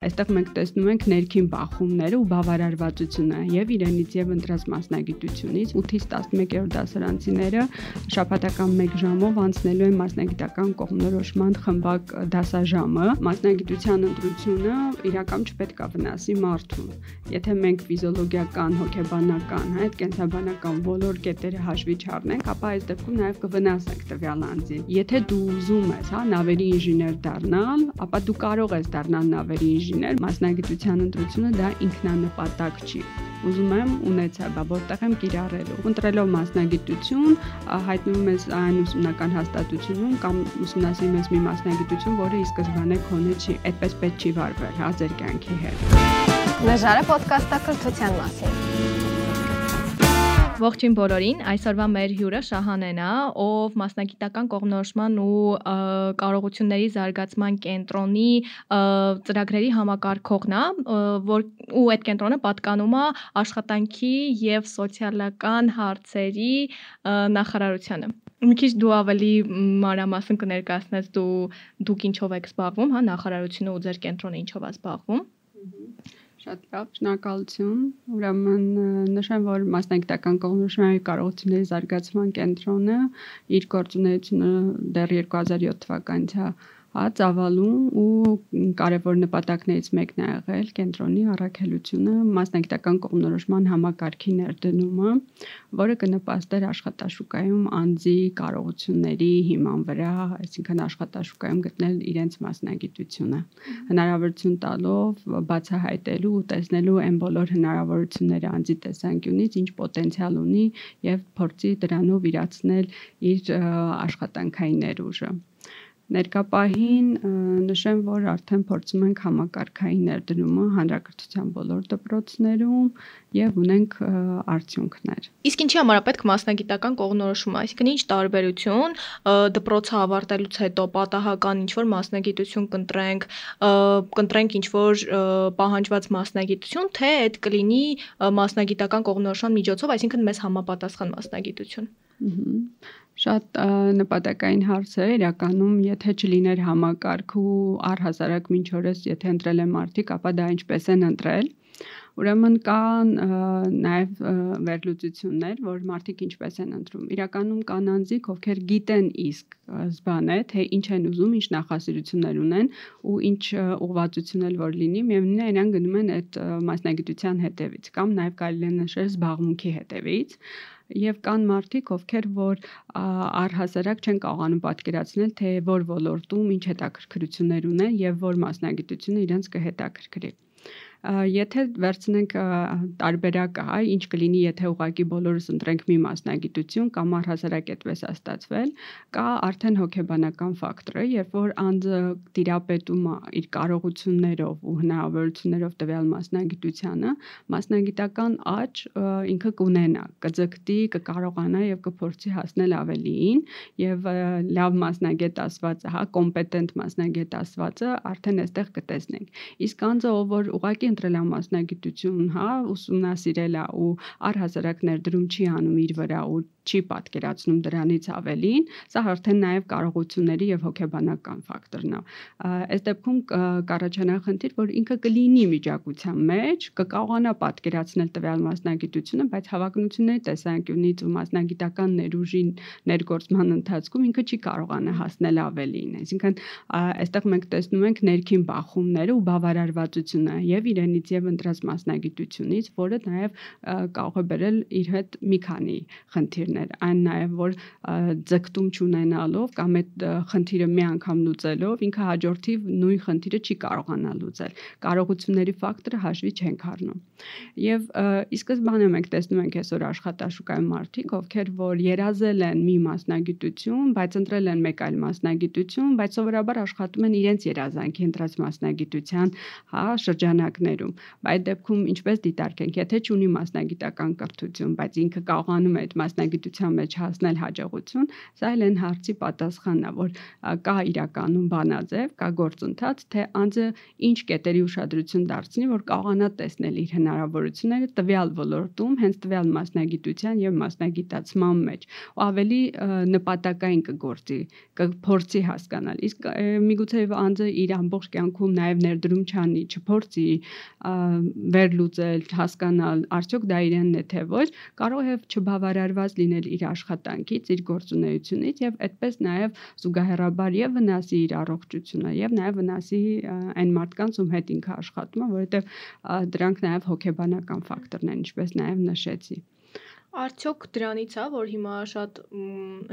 Այստեղ մենք տեսնում ենք ներքին բախումները ու բավարարվածությունը եւ իրենից եւ ընտրած մասնագիտությունից 8-ից 11-րդ դասարանցիները շաբաթական 1 ժամով անցնելու են մասնագիտական կողմնորոշման խմբակ դասաժամը։ Մասնագիտության ընտրությունը իրական չպետք է վնասի մարդուն։ Եթե մենք ֆիզիոլոգիական, հոգեբանական, հա, այդ կենսաբանական բոլոր կետերը հաշվի չառնենք, ապա այս դեպքում նաեւ կվնասենք տվյալ անձին։ Եթե դու ուզում ես, հա, նավերի ինժեներ դառնալ, ապա դու կարող ես դառնալ նավերի ինժեներ ինժեներ, մասնագիտության ընտրությունը դա ինքնանպատակ չի ուզում եմ ունեցա, բա որտեղ եմ կիրառելու։ Ընտրելով մասնագիտություն, հայտնվում ես այն ուսումնական հաստատությունում կամ ուսումնասիրում ես մի մասնագիտություն, որը ի սկզբանե քոնը չի, այդպես պետք չի վարվել, հա, ձեր կյանքի հետ։ Նժարը ոդկասթը կրթության մասին։ Ողջույն բոլորին։ Այսօրվա մեր հյուրը Շահանեն է, ով մասնագիտական կողմնորոշման ու կարողությունների զարգացման կենտրոնի ծրագրերի համակարգողն է, որ ու այդ կենտրոնը պատկանում է աշխատանքի եւ սոցիալական հարցերի նախարարությանը մի քիչ դու ավելի մանրամասն կներկայացնես դու դուք ինչով եք զբաղվում, հա, նախարարությունը ու ձեր կենտրոնը ինչով է զբաղվում։ Շատ լավ, շնորհակալություն։ Ուրեմն նշեմ, որ մասնագիտական կողմնորոշման կարողությունների զարգացման կենտրոնը իր գործունեությունը դեռ 2007 թվականից է հա ծավալում ու կարևոր նպատակներից մեկն է եղել կենտրոնի առաքելությունը մասնագիտական կողմնորոշման համակարգի ներդնումը, որը կնպաստեր աշխատաշուկայում անձի կարողությունների հիման վրա, այսինքն աշխատաշուկայում գտնել իրենց մասնագիտությունը, հնարավորություն տալով բացահայտելու ու տեսնելու այն բոլոր հնարավորությունները անձի տեսանկյունից, ինչ պոտենցիալ ունի եւ փորձի դրանով իրացնել իր աշխատանքային ներուժը։ Ներկապահին նշեմ, որ արդեն փորձում ենք համակարգային ներդրումը հանրակրթության բոլոր դպրոցներում եւ ունենք արդյունքներ։ Իսկ ինչի համար է պետք մասնագիտական կողմնորոշում, այսինքն ինչ տարբերություն դպրոցը ավարտելուց հետո պատահական ինչ որ մասնագիտություն կընտրենք, կընտրենք ինչ որ պահանջված մասնագիտություն, թե այդ կլինի մասնագիտական կողմնորոշման միջոցով, այսինքն մեզ համապատասխան մասնագիտություն։ Ահա Շատ նպատակային հարց է իրականում, եթե չլիներ համակարգ ու առհասարակ մինչ օրս եթե ընտրել են մարդիկ, ապա դա ինչպես են ընտրել։ Ուրեմն կան նաև վերլուծություններ, որ մարդիկ ինչպես են ընտրում։ Իրականում կան անձիկ, ովքեր գիտեն իսկ զբանը, թե ինչ են ուզում, ինչ նախասիրություններ ունեն ու ինչ ուղղվածություն էլ որ լինի, միևնույնն է իրան գնում են այդ մասնագիտության հետևից կամ նաև կարելի է նշել զբաղմունքի հետևից եւ կան մարդիկ, ովքեր որ առհասարակ չեն կարողանում պատկերացնել, թե որ ոլորտում ինչ հետաքրքրություններ ունեն եւ որ մասնագիտությունը իրենց կհետաքրքրի եթե վերցնենք տարբերակը, այ ինչ կլինի, եթե ուղակի բոլորս ընտրենք մի մասնագիտություն կամ առհասարակ այդպես է ստացվել, կա արդեն հոգեբանական ֆակտորը, երբ որ անձը տիրապետում է իր կարողություններով ու հնարավորություններով տվյալ մասնագիտությանը, մասնագիտական աճ ինքը կունենա, կձգտի, կկարողանա եւ կփորձի հասնել ավելիին եւ լավ մասնագետ ասվածը, հա, կոմպետենտ մասնագետ ասվածը արդեն այստեղ կտեսնենք։ Իսկ անձը, ով որ ուղակի ընտրել է մասնագիտություն, հա, ուսումնասիրել է ու առհասարակ ներդրում չի անում իր վրա ու չի պատկերացնում դրանից ավելին, սա արդեն նաև կարողությունների եւ հոգեբանական ֆակտորն է։ Այս դեպքում կառաջանա խնդիր, որ ինքը կլինի միջակության մեջ, կկարողանա պատկերացնել տվյալ մասնագիտությունը, բայց հավակնությունների տեսանկյունից ու մասնագիտական ներուժի ներգործման ընթացքում ինքը չի կարողանա հասնել ավելին։ Այսինքն այստեղ մենք տեսնում ենք ներքին բախումները ու բավարարվածությունը եւ իրենից եւ ընտրած մասնագիտությունից, որը նաեւ կարող է բերել իր հետ մի քանի խնդիրներ այն նաև որ ձգտում չունենալով կամ այդ խնդիրը մի անգամ լուծելով ինքը հաջորդի նույն խնդիրը չի կարողանա լուծել։ Կարողությունների ֆակտորը հաշվի չենք առնում։ Եվ ի սկզբանե մենք տեսնում ենք այսօր աշխատաշուկայում մարդիկ, ովքեր որ երազել են մի մասնագիտություն, բայց ընտրել են մեկ այլ մասնագիտություն, բայց սովորաբար աշխատում են իրենց երազանքի ընտրած մասնագիտության, հա, շրջանակներում դպրոցներում։ Բայց դեպքում ինչպես դիտարկենք, եթե ունի մասնագիտական կրթություն, բայց ինքը կարողանում է այդ մասնագիտության մեջ հասնել հաջողություն, սա էլ այն հարցի պատասխանն է, որ կա իրականում բանաձև, կա գործընթաց, թե անձը ինչ կետերի ուշադրություն դարձնի, որ կարողանա տեսնել իր հնարավորությունները տվյալ ոլորտում, հենց տվյալ մասնագիտության եւ մասնագիտացման մեջ, ու ավելի նպատակային կգործի, կփորձի հասկանալ։ Իսկ միգուցե անձը իր ամբողջ կյանքում նաեւ ներդրում չանի, չփորձի վերլուծել, հասկանալ, արդյոք դա իրենն է թե ոչ, կարող է չբավարարված լինել իր աշխատանքից, իր գործունեությունից եւ այդպես նաեւ զուգահեռաբար եւ վնասի իր առողջությունը եւ նաեւ վնասի այն մարդկանց, ում հետ ինքը աշխատում է, որովհետեւ դրանք նաեւ հոգեբանական ֆակտորներ են, ինչպես նաեւ նշեցի։ Արդյոք դրանից է, որ հիմա շատ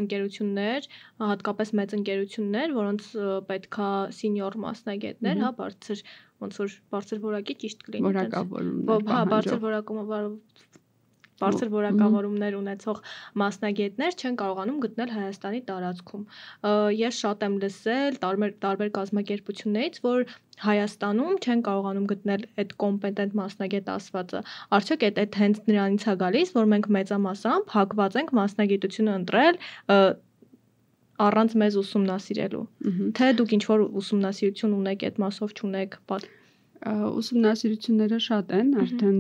ընկերություններ, հատկապես մեծ ընկերություններ, որոնց պետքա սենյոր մասնագետներ, հա, բարձր ոնց որ բարձր որակի ճիշտ կլինի։ Որակավորումներ։ Հա, բարձր որակում բարձր որակավորումներ ունեցող մասնագետներ չեն կարողանում գտնել Հայաստանի տարածքում։ Ես շատ եմ լսել տարբեր տարբեր կազմակերպություններից, որ Հայաստանում չեն կարողանում գտնել այդ կոմպետենտ մասնագետ ասվածը։ Արդյոք այդ այդ հենց նրանից է գալիս, որ մենք մեծամասամբ հակված ենք մասնագիտությունը ընտրել առանց մեզ ուսումնասիրելու։ Թե դուք ինչ որ ուսումնասիրություն ունեք այդ մասով չունեք, Ուսումնասիրությունները շատ են, արդեն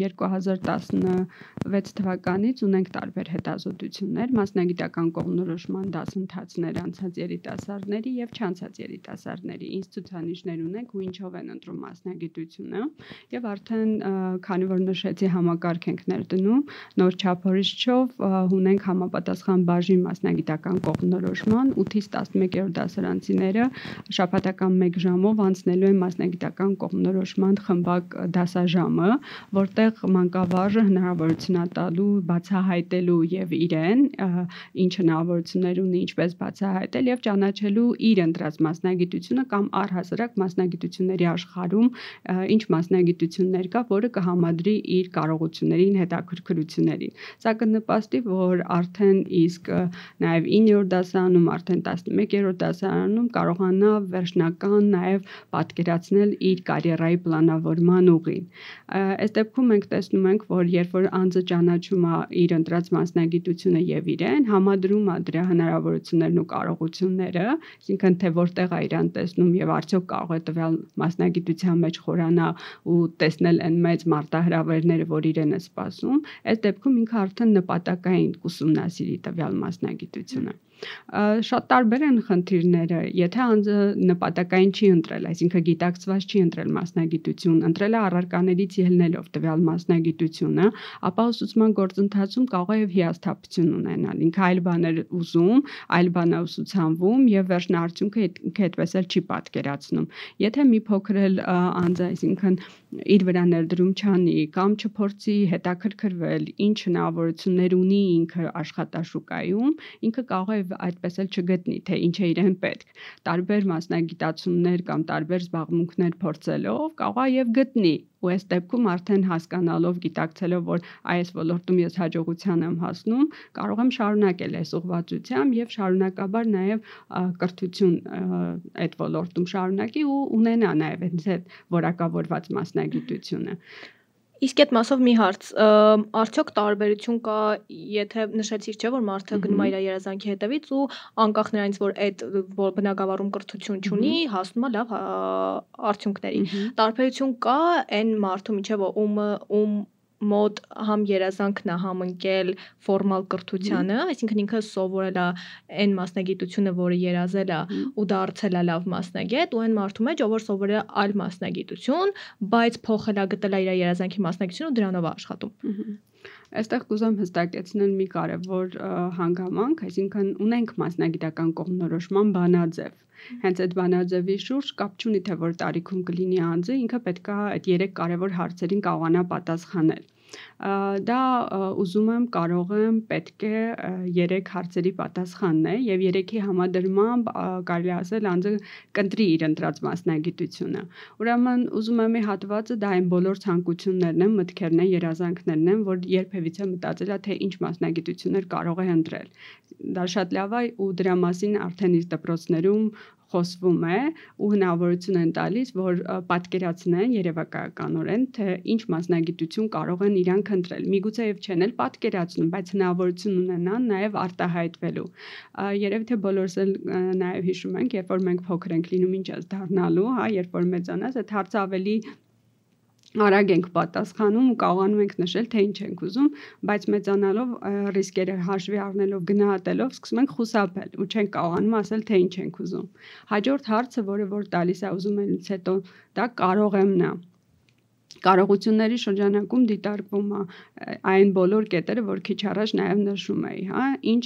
2016 թվականից ունենք տարբեր հետազոտություններ, մասնագիտական կողմնորոշման դասընթացներ անցած երիտասարդների եւ չանցած երիտասարդների ինստիտուցիաներ ունենք ու ինչով են ընտրում մասնագիտությունը եւ արդեն քանի որ նշեցի համակարգ ենք ներդնում նոր չափորոշիչով ունենք համապատասխան բաժին մասնագիտական կողմնորոշման 8-ից 11-րդ դասարանցիները շաբաթական 1 ժամով անցնելու են մասնագիտական կողմ կողմնորոշման խմբակ դասաժամը, որտեղ մանկավարժը հնարավորություն է տալու բացահայտելու եւ իրեն ինչ հնարավորություններ ունի, ինչպես բացահայտել եւ ճանաչելու իր ընտրած մասնագիտությունը կամ առհասարակ մասնագիտությունների աշխարհում ինչ մասնագիտություններ կա, որը կհամադրի իր կարողություններին, հետաքրքրություններին։ Սա կնպաստի, որ արդեն իսկ նաեւ 9-րդ դասարանում, արդեն 11-րդ դասարանում կարողանա վերջնական նաեւ պատկերացնել իր կարիերայի պլանավորման ուղին։ Այս դեպքում մենք տեսնում ենք, որ երբ որ անձը ճանաչում է իր ընտրած մասնագիտությունը եւ իրեն, համադրում է դրա հնարավորություններն ու կարողությունները, այսինքն թե որտեղ է իրան տեսնում եւ արդյոք կարող է տվյալ մասնագիտության մեջ խորանա ու տեսնել այն մեծ մարտահրավերները, որ իրեն է սպասում, այս դեպքում ինքը արդեն նպատակային կուսումնասիրի տվյալ մասնագիտությունը։ mm -hmm շատ տարբեր են խնդիրները եթե անձը նպատակային չի ընտրել այսինքն գիտակցված չի ընտրել մասնագիտություն ընտրել է առարկաներից ելնելով տվյալ մասնագիտությունը ապա ուսուցման գործընթացում կարող է եւ հիասթափություն ունենալ ինքը այլ բաներ ուզում այլ բան է ուսուցանվում եւ վերջնարդյունքը ինքը այդպես էլ չի պատկերացնում եթե մի փոքր էլ անձը այսինքն իր վրա ներդրում չանի կամ չփորձի հետաքրքրվել ինչ հնարավորություններ ունի ինքը աշխատաշուկայում ինքը կարող է այդպես էլ չգտնի, թե ինչ է իրեն պետք։ Տարբեր մասնագիտացումներ կամ տարբեր զբաղմունքներ փորձելով կարող է եւ գտնի ու այս դեպքում արդեն հասկանալով, գիտակցելով, որ այս ոլորտում ես հաջողության եմ հասնում, կարող եմ շարունակել այս ուղղվածությամբ եւ շարունակաբար նաեւ կրթություն այդ ոլորտում շարունակի ու ունենա նաեւ այդ որակավորված մասնագիտությունը։ Իսկ այդ մասով մի հարց, արդյոք տարբերություն կա, եթե նշեցիր չէ, որ մարդը գնում է իր երազանքի հետևից ու անկախ նրանից, որ այդ որ բնակավարում կրթություն չունի, հասնում է լավ արդյունքների։ Տարբերություն կա այն մարդու միջև ում ում մոտ համ երազանքն է համընկել ֆորմալ կրթությանը, այսինքն ինքը սովորել է այն մասնագիտությունը, որը երազել է ու դարձել է լավ մասնագետ, ու այն մարդու մեջ, ով որ սովորել է այլ մասնագիտություն, բայց փոխել է գտել իր երազանքի մասնագիտությունը ու դրանով է աշխատում։ Այստեղ կուզեմ հստակեցնել մի կարևոր հանգամանք, այսինքն ունենք մասնագիտական կողմնորոշման բանաձև հենց այդ բանաձևի շուրջ կապ չունի թե որ տարիքում կլինի անձը, ինքը պետք է այդ երեք կարևոր հարցերին կարողանա պատասխանել դա ուզում եմ, կարող եմ, պետք է 3 հարցերի պատասխանն է եւ 3-ի համադրմամբ կարելի ասել անձը կընտրի իր ընտրած մասնագիտությունը։ Ուրեմն ուզում եմ մի հատվածը դա այն բոլոր ցանկություններն են, մտքերն են, երազանքներն են, որ երբևիցե մտածել է թե ինչ մասնագիտություններ կարող է ընտրել։ Դա շատ լավ է ու դրա մասին արդեն իսկ դպրոցներում խոսվում է ու հնարավորություն են տալիս, որ պատկերացնեն երևակայականորեն, թե ինչ մասնագիտություն կարող են իրանք ընտրել։ Միգուցե եւ չեն էլ պատկերացնում, բայց հնարավորություն ունենան նաեւ արտահայտվելու։ Երևի թե բոլորս էլ նաեւ հիշում ենք, երբ որ մենք փոքր ենք լինում ինչ ես դառնալու, հա, երբ որ մեծանաս, այդ հարցը ավելի արագ ենք պատասխանում ու կարողանում ենք նշել, թե ինչ ենք ուզում, բայց մեծանալով ռիսկերը հաշվի առնելով, գնահատելով, սկսում ենք խուսափել ու չենք կարողանում ասել, թե ինչ ենք ուզում։ Հաջորդ հարցը, որը որ տալիս է ուզում ենից հետո, դա կարող եմ նա կարողությունների շրջանակում դիտարկվում է այն բոլոր կետերը, որ քիչ առաջ նաև նշում էի, հա, ինչ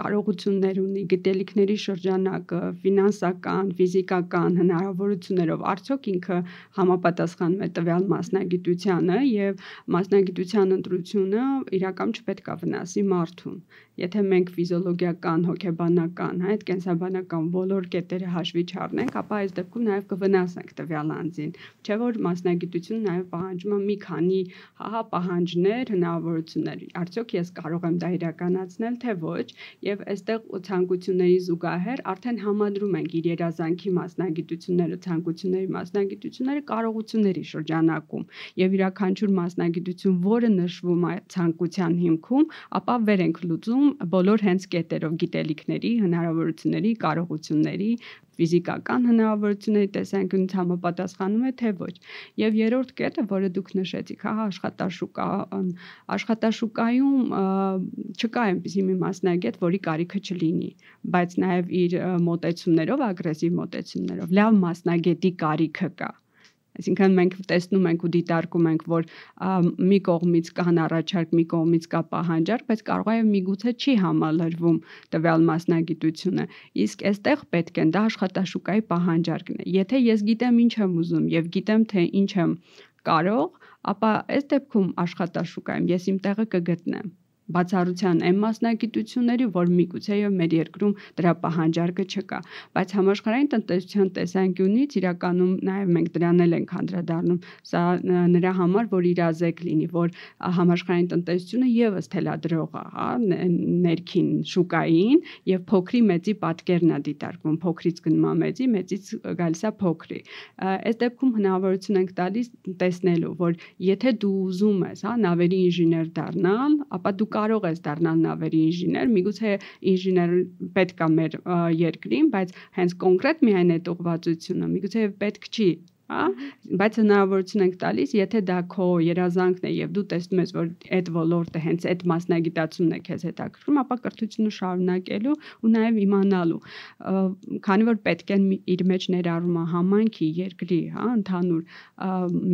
կարողություններ ունի գիտելիքների շրջանակը, ֆինանսական, ֆիզիկական հնարավորություններով, արդյոք ինքը համապատասխանում է տվյալ մասնագիտությանը եւ մասնագիտության ընտրությունը իրական չպետք է վնասի մարդուն եթե մենք ֆիզիոլոգիական, հոգեբանական, հա, այդ կենսաբանական բոլոր կետերը հաշվի չառնենք, ապա այս դեպքում նաև կվնասենք տվյալ անձին։ Չէ՞ որ մասնագիտությունը նաև պահանջում է մի քանի հա պահանջներ, հնարավորություններ։ Արդյոք ես կարող եմ դա իրականացնել, թե ոչ, եւ այստեղ ցանկությունների զուգահեռ արդեն համադրում ենք իր երազանքի մասնագիտությունները, ցանկությունների մասնագիտությունները կարողությունների շրջանակում եւ յուրաքանչյուր մասնագիտություն, որը նշվում է ցանկության հիմքում, ապա վեր ենք լուծում բոլոր հենց կետերով գիտելիքների, հնարավորությունների, կարողությունների, ֆիզիկական հնարավորությունների տեսանկյունից համապատասխանում է թե ոչ։ Եվ երրորդ կետը, որը դուք նշեցիք, հա, աշխատաշուկա, աշխատաշուկայում չկա այնպեսի մի մասնագետ, որի կարիքը չլինի, բայց նաև իր մոտեցումներով, ագրեսիվ մոտեցումներով լավ մասնագետի կարիքը կա Այսինքն մենք տեսնում ենք ու դիտարկում ենք, որ մի կողմից կան առաջարկ, մի կողմից կա պահանջարկ, բայց կարող է միգուցե չի համալրվում տվյալ մասնագիտությունը։ Իսկ այստեղ պետք են դա աշխատաշուկայի պահանջարկն է։ Եթե ես գիտեմ ինչ եմ ուզում եւ գիտեմ թե ինչ եմ կարող, ապա այս դեպքում աշխատաշուկայում ես իմ տեղը կգտնեմ բացառության այն մասնագիտությունների, որ միգուցե եւ մեր երկրում դրա պահանջարկը չկա, բայց համաշխարհային տնտեսության տեսանկյունից իրականում նաեւ մենք դրան էլ ենք անդրադառնում, սա նրա համար, որ իրազեկ լինի, որ համաշխարհային տնտեսությունը եւս թելադրող է, հա, ներքին շուկային եւ փոքրի մեծի պատկերն է դիտարկվում, փոքրից գնում է մեծի, մեծից գալիս է փոքրի։ Այս դեպքում հնարավորություն ենք տալիս տեսնելու, որ եթե դու ուզում ես, հա, նավերի ինժեներ դառնալ, ապա դու կարող ես դառնալ նավերի ինժեներ, միգուցե ինժեներ պետք է մեր երկրին, բայց հենց կոնկրետ միայն այդ ուղղվածությունը միգուցե պետք չի հա բայց հնարավորություն ենք տալիս եթե դա քո երազանքն է եւ դու տեսնում ես որ այդ ոլորտը հենց այդ մասնագիտացումն է քեզ հետաքրքրում ապա կրթությունը շարունակելու ու նաեւ իմանալու քանի որ պետք է իր մեջ ներառում է համայնքի երկրի հա ընդհանուր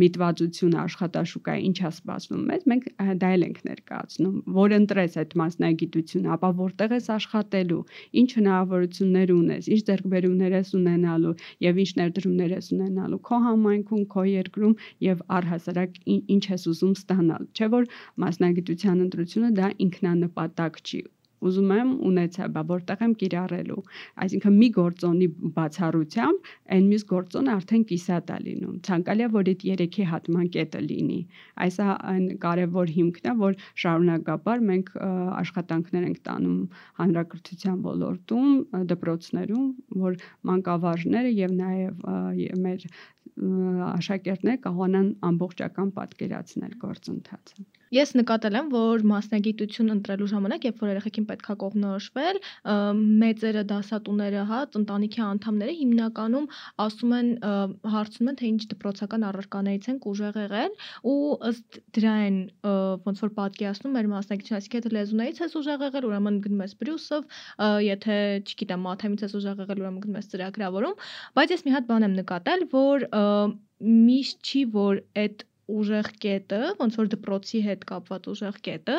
միտվածությունը աշխատաշուկայի ինչա սպասվում մեզ մենք դա էլ ենք ներկայացնում որ ընտրես այդ մասնագիտությունը ապա որտեղ ես աշխատելու ինչ հնարավորություններ ունես ինչ ձեռքբերումներ ես ունենալու եւ ինչ ներդրումներ ես ունենալու քո համայնքում, քո երկրում եւ առհասարակ ինչ ես ուզում ստանալ։ Չէ՞ որ մասնագիտության ընտրությունը դա ինքնանպատակ չի ուզում եմ ունեցա, բա որտեղ եմ կիրառելու։ Այսինքն մի գործոնի բացառությամբ այն մյուս գործոնը արդեն կիսատ է լինում։ Ցանկալի է, որ այդ երեքի հատման կետը լինի։ Այս այն կարևոր հիմքն է, որ շարունակաբար մենք աշխատանքներ ենք տանում հանրակրթության ոլորտում, դպրոցներում, որ մանկավարժները եւ նաեւ մեր աշակերտները կարողանան ամբողջական պատկերացնել գործընթացը։ Ես նկատել եմ, որ մասնագիտություն ընտրելու ժամանակ, երբ որ երեխեքին պետքա կողմնորոշվել, մեծերը դասատուները, հա, ընտանիքի անդամները հիմնականում ասում են, հարցնում են, թե ինչ դպրոցական առարկաներից են ուժեղ եղել ու ըստ դրա են ոնց որ պատկերացնում մեր մասնագիտությունը, այսինքն եթե լեզուներից ես ուժեղ եղել, ուրեմն գնում ես Բրյուսով, եթե, չգիտեմ, մաթեմից ես ուժեղ եղել, ուրեմն գնում ես ծրագրավորում, բայց ես մի հատ բան եմ նկատել, որ միշտ չի որ այդ ուժեղ կետը, ոնց որ դպրոցի հետ կապված ուժեղ կետը,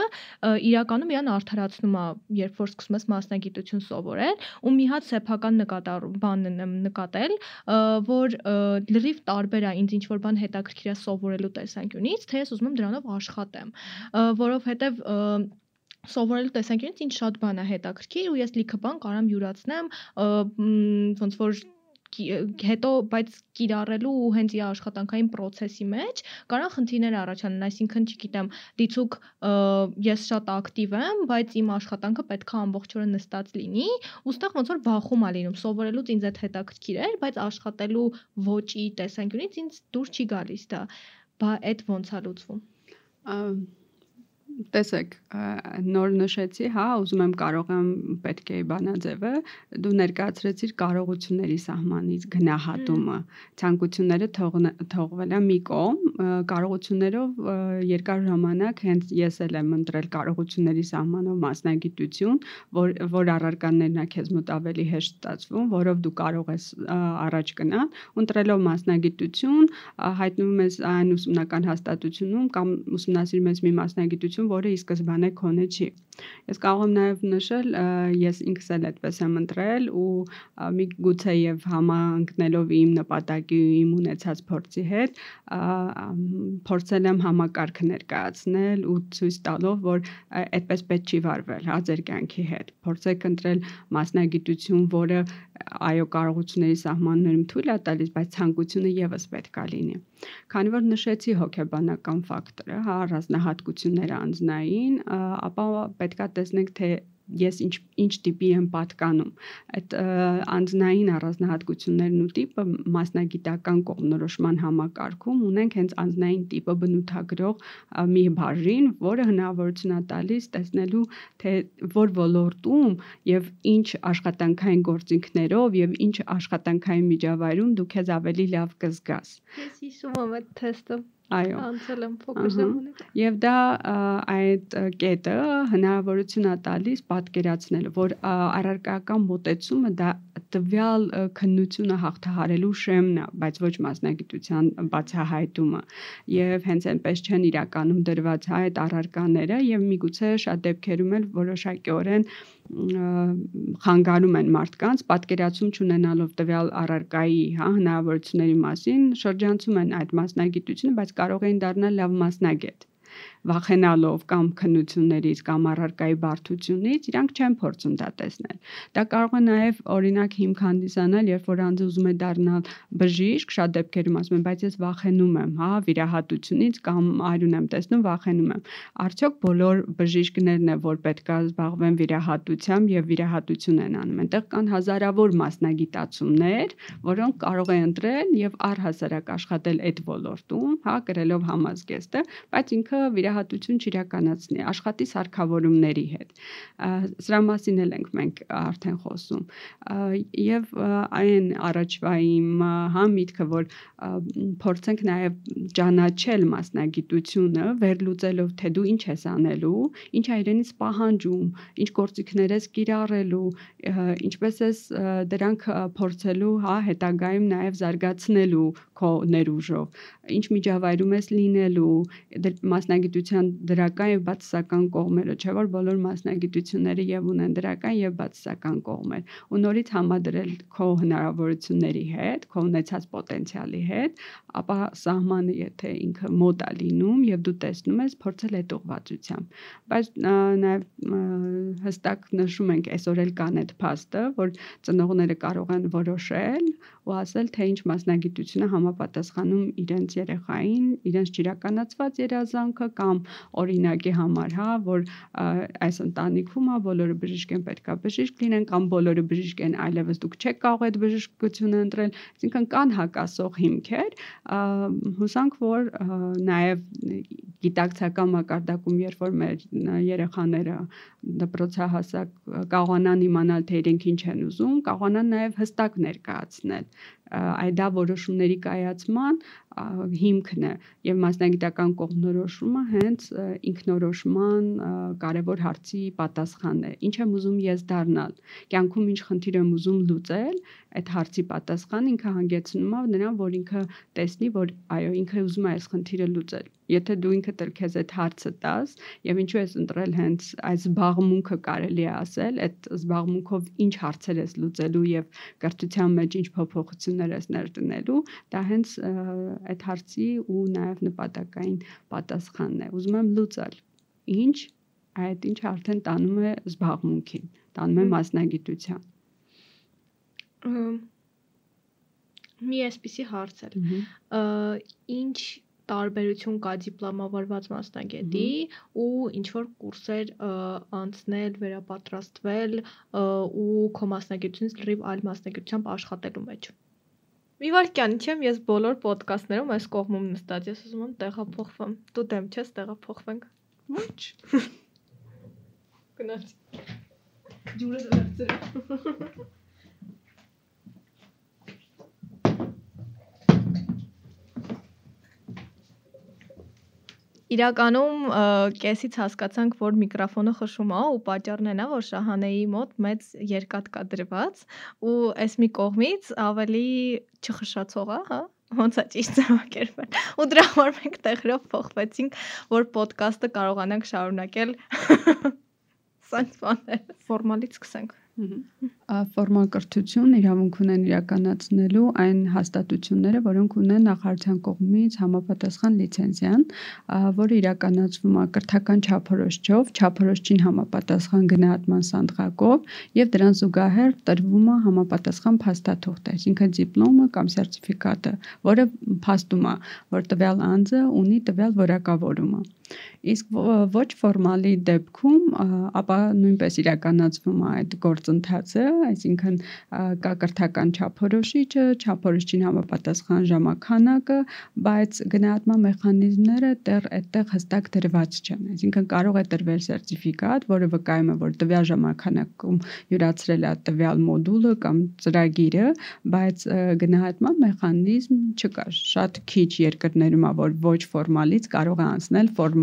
իրականում իրան արդարացնում է, երբ որ սկսում ես մասնագիտություն սովորել, ու մի հատ սեփական նկատառ բան եմ նկատել, որ լրիվ տարբեր է ինձ ինչ որ բան հետաքրքիր է սովորելու տեսանկյունից, թե ես ուզում եմ դրանով աշխատեմ, որովհետև սովորելու տեսանկյունից ինձ շատ բան է հետաքրքիր ու ես լիքը բան կարամ յուրացնեմ ոնց որ հետո բայց կիրառելու ու հենց իր աշխատանքային process-ի մեջ կարող խնդիրներ առաջանան, այսինքն, չգիտեմ, դիցուկ ես շատ ակտիվ եմ, բայց իմ աշխատանքը պետքա ամբողջ օրը նստած լինի, ու ստեղ ոնց որ բախում ա լինում, սովորելուց ինձ այդ հետաքրքիր էր, բայց աշխատելու ոճի տեսանկյունից ինձ դուր չի գալիս դա։ Բա այդ ոնց է լուծվում տեսեք, նոր նշեցի, հա, ուզում եմ կարող եմ պետք է բանաձևը, դու ներկայացրեցիր կարողությունների սահմանից գնահատումը։ Ցանկությունները թողվել է մի կողմ, կարողություններով երկար ժամանակ հենց ես էլ եմ ընտրել կարողությունների սահմանով մասնագիտություն, որ որ առարկաներն է քեզ մոտ ավելի հեշտ ստացվում, որով դու կարող ես առաջ գնալ, ընտրելով մասնագիտություն, հայտնվում ես այն ուսումնական հաստատությունում կամ ուսումնասիրում ես մի մասնագիտություն, որը ի սկզբանե քոնը չի։ Ես կարող եմ նաև նշել, ես ինքս էլ այդպես եմ ընտրել ու մի գուցե եւ համընկնելով իմ նպատակի ու իմ ունեցած փորձի հետ, փորձել եմ համակարգ ներկայացնել ու ցույց տալով, որ այդպես պետք չի վարվել, հա, ձեր կյանքի հետ։ Փորձեք ընտրել մասնագիտություն, որը այո կարողությունների սահմաններում թույլ է տալիս, բայց ցանկությունը եւս պետքա լինի։ Քանի որ նշեցի հոգեբանական ֆակտորը, հա, առանձնահատկությունները անձնային, ապա պետքա տեսնենք թե ես ինչ ինչ տիպի եմ պատկանում այդ անձնային առանձնահատկություններն ու տիպը մասնագիտական կողմնորոշման համակարգում ունենք հենց անձնային տիպը բնութագրող մի բաժին, որը հնարավորություն է տալիս տեսնելու թե որ ոլորտում եւ ինչ աշխատանքային գործիքներով եւ ինչ աշխատանքային միջավայրում դու քեզ ավելի լավ կզգաս։ Ես հիշում եմ այդ թեստը Այո։ Անցել եմ փոքր ժամանակ։ Եվ դա այդ կետը հնարավորություն է տալիս պատկերացնել, որ առարկայական մոտեցումը դա տվյալ քննությունը հաղթահարելու շեմն է, բայց ոչ մասնագիտության բացահայտումը։ Եվ հենց այնպես չեն իրականում դրված այդ առարկաները եւ միգուցե շատ դեպքերում էլ որոշակիորեն խանգարում են մարդկանց պատկերացում չունենալով տվյալ առարկայի, հա, հնարավորությունների մասին, շրջանցում են այդ մասնագիտությունը, բայց կարող էին դառնալ լավ մասնագետ վախենալով կամ քննություններից կամ առարկայի բարդությունից իրանք չեն փորձում դա տեսնել։ Դա կարող է նաև օրինակ հիմք հանդիսանալ, երբ որ անձը ուզում է դառնալ բժիշկ, շատ դեպքերում ասում են, բայց ես վախենում եմ, հա, վիրահատությունից կամ այրուն եմ տեսնում, վախենում եմ։ Արդյոք բոլոր բժիշկներն է, որ պետք է զբաղվեն վիրահատությամբ եւ վիրահատություն են անում։ Այնտեղ կան հազարավոր մասնագիտացումներ, որոնք կարող է ընտրել եւ առհասարակ աշխատել այդ ոլորտում, հա, գրելով համազգեստը, բայց ինքը վիրա վիրահատություն չիրականացնի, աշխատի սարքավորումների հետ։ Սրա մասին էլ ենք մենք արդեն խոսում։ Եվ այն առաջվա իմ հա միտքը, որ փորձենք նաև ճանաչել մասնագիտությունը, վերլուծելով թե դու ինչ ես անելու, ինչ է իրենից պահանջում, ինչ գործիքներ ես կիրառելու, ինչպես ես դրանք փորձելու, հա, հետագայում նաև զարգացնելու քո ներուժով, ինչ միջավայրում ես լինելու, մասնագիտություն մասնագիտության դրական եւ բացասական կողմերը, չէ՞ որ բոլոր մասնագիտությունները եւ ունեն դրական եւ բացասական կողմեր։ Ու նորից համադրել քո հնարավորությունների հետ, քո ունեցած պոտենցիալի հետ, ապա սահմանը եթե ինքը մոտ է լինում եւ դու տեսնում ես, փորձել այդ ուղղվածությամբ։ Բայց նաեւ հստակ նշում ենք այսօր էլ կան այդ փաստը, որ ծնողները կարող են որոշել ու ասել, թե ինչ մասնագիտությունը համապատասխանում իրենց երեխային, իրենց ճիրականացված երազանքը կամ օրինակի համար, հա, որ այս ընտանիքում հա բոլորը բժիշկ են, պետքա բժիշկ լինեն կամ բոլորը բժիշկ են, այլևս դուք չեք կարող այդ բժշկությունը ընտրել, այսինքն կան հակասող հիմքեր, հուսանք, որ նաև գիտակցական մակարդակում, երբ որ մեր երեխաները դպրոցահասակ կարողանան իմանալ, թե իրենք ինչ են ուզում, կարողանան նաև հստակ ներկայացնել այդ դա որոշումների կայացման հիմքն է եւ մասնագիտական կողմնորոշումը հենց ինքնորոշման կարևոր հարցի պատասխանն է ինչ եմ ուզում ես դառնալ կյանքում ինչ խնդիր եմ ուզում լուծել այդ հարցի պատասխանը ինքը հանգեցնում է նրան որ ինքը տեսնի որ այո ինքը ուզում է այս խնդիրը լուծել եթե դու ինքդ էլ քեզ այդ հարցը տաս եւ ինչու ես ընտրել հենց այս զբաղմունքը կարելի է ասել այդ զբաղմունքով ինչ հարցեր ես լուծելու եւ կրթության մեջ ինչ փոփոխություններ ես ներդնելու դա հենց այդ հարցի ու նաև նպատակային պատասխանն է։ Ուզում եմ լուծել։ Ինչ այդ ինչը արդեն տանում է զբաղմունքին, տանում է մասնագիտության։ Մի էսպիսի հարց էլ։ Ինչ տարբերություն կա դիպլոմավորված մասնագետի ու ինչ որ կուրսեր անցնել, վերապատրաստվել ու քո մասնագիտությունից լրիվ այլ մասնագիտությամբ աշխատելու մեջ։ Մի վարքյան, չեմ ես բոլոր ոդկասթներում այս կողմում նստած, ես ուզում եմ տեղափոխվեմ։ Դու դեմ չես տեղափոխվենք։ Ոչ։ Գնաց։ Ջուրը դարձրել։ Իրականում կեսից հասկացանք, որ միկրոֆոնը խշում է ու պատճառն այն է, որ Շահանեի մոտ մեծ երկաթ կա դրված ու այս մի կողմից ավելի չխշացող է, հա ոնց է ճիշտ ձևակերպել։ Ու դրա համար մենք տեղերով փոխվեցինք, որ ոդկասթը կարողանանք շարունակել սանց բաներ։ Ֆորմալից սկսենք ֆորմալ կրթություն իրավունք ունեն իրականացնելու այն հաստատությունները, որոնք ունեն նախարարության կողմից համապատասխան լիցենզիան, որը իրականացվում է կրթական չափորոշչով, չափորոշչին համապատասխան գնահատման սանդղակով եւ դրան զուգահեռ տրվում է համապատասխան փաստաթուղթ, այսինքն դիպլոմը կամ սերտիֆիկատը, որը փաստում է, որ տվյալ անձը ունի տվյալ որակավորումը։ Իսկ ոչ ֆորմալի դեպքում ապա նույնպես իրականացվում է այդ գործընթացը, այսինքն կա կրթական չափորոշիչը, չափորոշիչին համապատասխան ժամանականակը, բայց գնահատման մեխանիզմները դեռ այդտեղ հստակ դրված չեն։ Այսինքն կարող է տրվել սերտիֆիկատ, որը վկայում է, որ տվյալ ժամանականակում յուրացրել է տվյալ մոդուլը կամ ծրագիրը, բայց գնահատման մեխանիզմ չկա։ Շատ քիչ երկրներում է, որ ոչ ֆորմալից կարող է անցնել ֆորմալ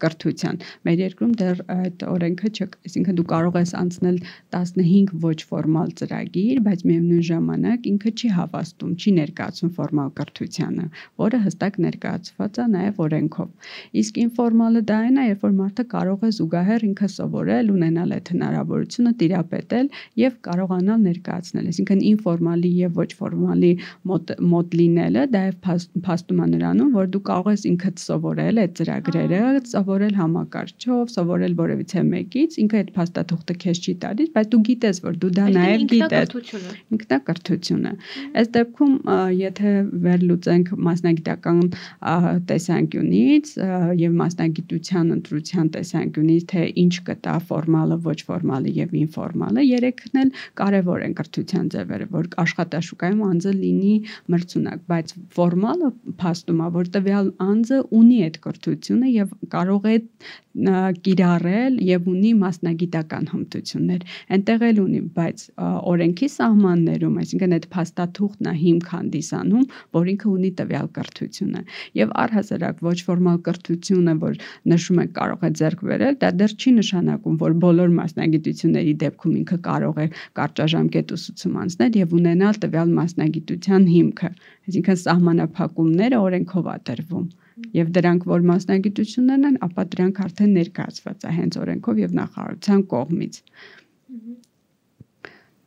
կրթության։ Մեր երկրում դեռ այդ օրենքը չկա, այսինքն դու կարող ես անցնել 15 ոչ ֆորմալ ծրագիր, բայց միևնույն ժամանակ ինքը չի հավաստում, չի ներկայացում ֆորմալ կրթությանը, որը հստակ ներկայացված է նաև օրենքով։ Իսկ ինֆորմալը դա այն է, երբ որ մարդը կարող է զուգահեռ ինքը սովորել, ունենալ այդ հնարավորությունը տիրապետել եւ կարողանալ ներկայացնել։ Այսինքն ինֆորմալի եւ ոչ ֆորմալի մոդ, մոդ լինելը դա եւ փաստում է նրանում, որ դու կարող ես ինքդ սովորել այդ ծրագրերը սովորել համակարգչով, սովորել որևիցե մեկից, ինքը այդ փաստաթուղթը քեզ չի տալիս, բայց դու գիտես, որ դու դա նաև գիտես։ Ինքնակրթությունը։ Այս դեպքում, եթե վերլուծենք մասնագիտական տեսանկյունից եւ մասնագիտության ընտրության տեսանկյունից, թե ինչ կտա ֆորմալը, ոչ ֆորմալը եւ ինֆորմալը, երեքն էլ կարեւոր են կրթության ձևերը, որ աշխատաշուկայում անձը լինի մրցունակ, բայց ֆորմալը փաստում է, որ տվյալ անձը ունի այդ կրթությունը եւ կարող է կիրառել եւ ունի մասնագիտական հմտություններ։ Այնտեղ էլ ունի, բայց օրենքի սահմաններում, այսինքն այդ փաստաթուղթն է հիմք հանդիսանում, որ ինքը ունի տվյալ կրթությունը։ Եվ առհասարակ ոչ ֆորմալ կրթությունը, որ նշում են կարող է ձեռք բերել, դա դեռ չի նշանակում, որ բոլոր մասնագիտությունների դեպքում ինքը կարող է կարճաժամկետ ուսուցում անցնել եւ ունենալ տվյալ մասնագիտության հիմքը։ Այսինքն սահմանափակումները օրենքով է տրվում եւ դրանք որ մասնագիտություններն են, ապա դրանք արդեն ներկայացված է հենց օրենքով եւ նախարարության կողմից։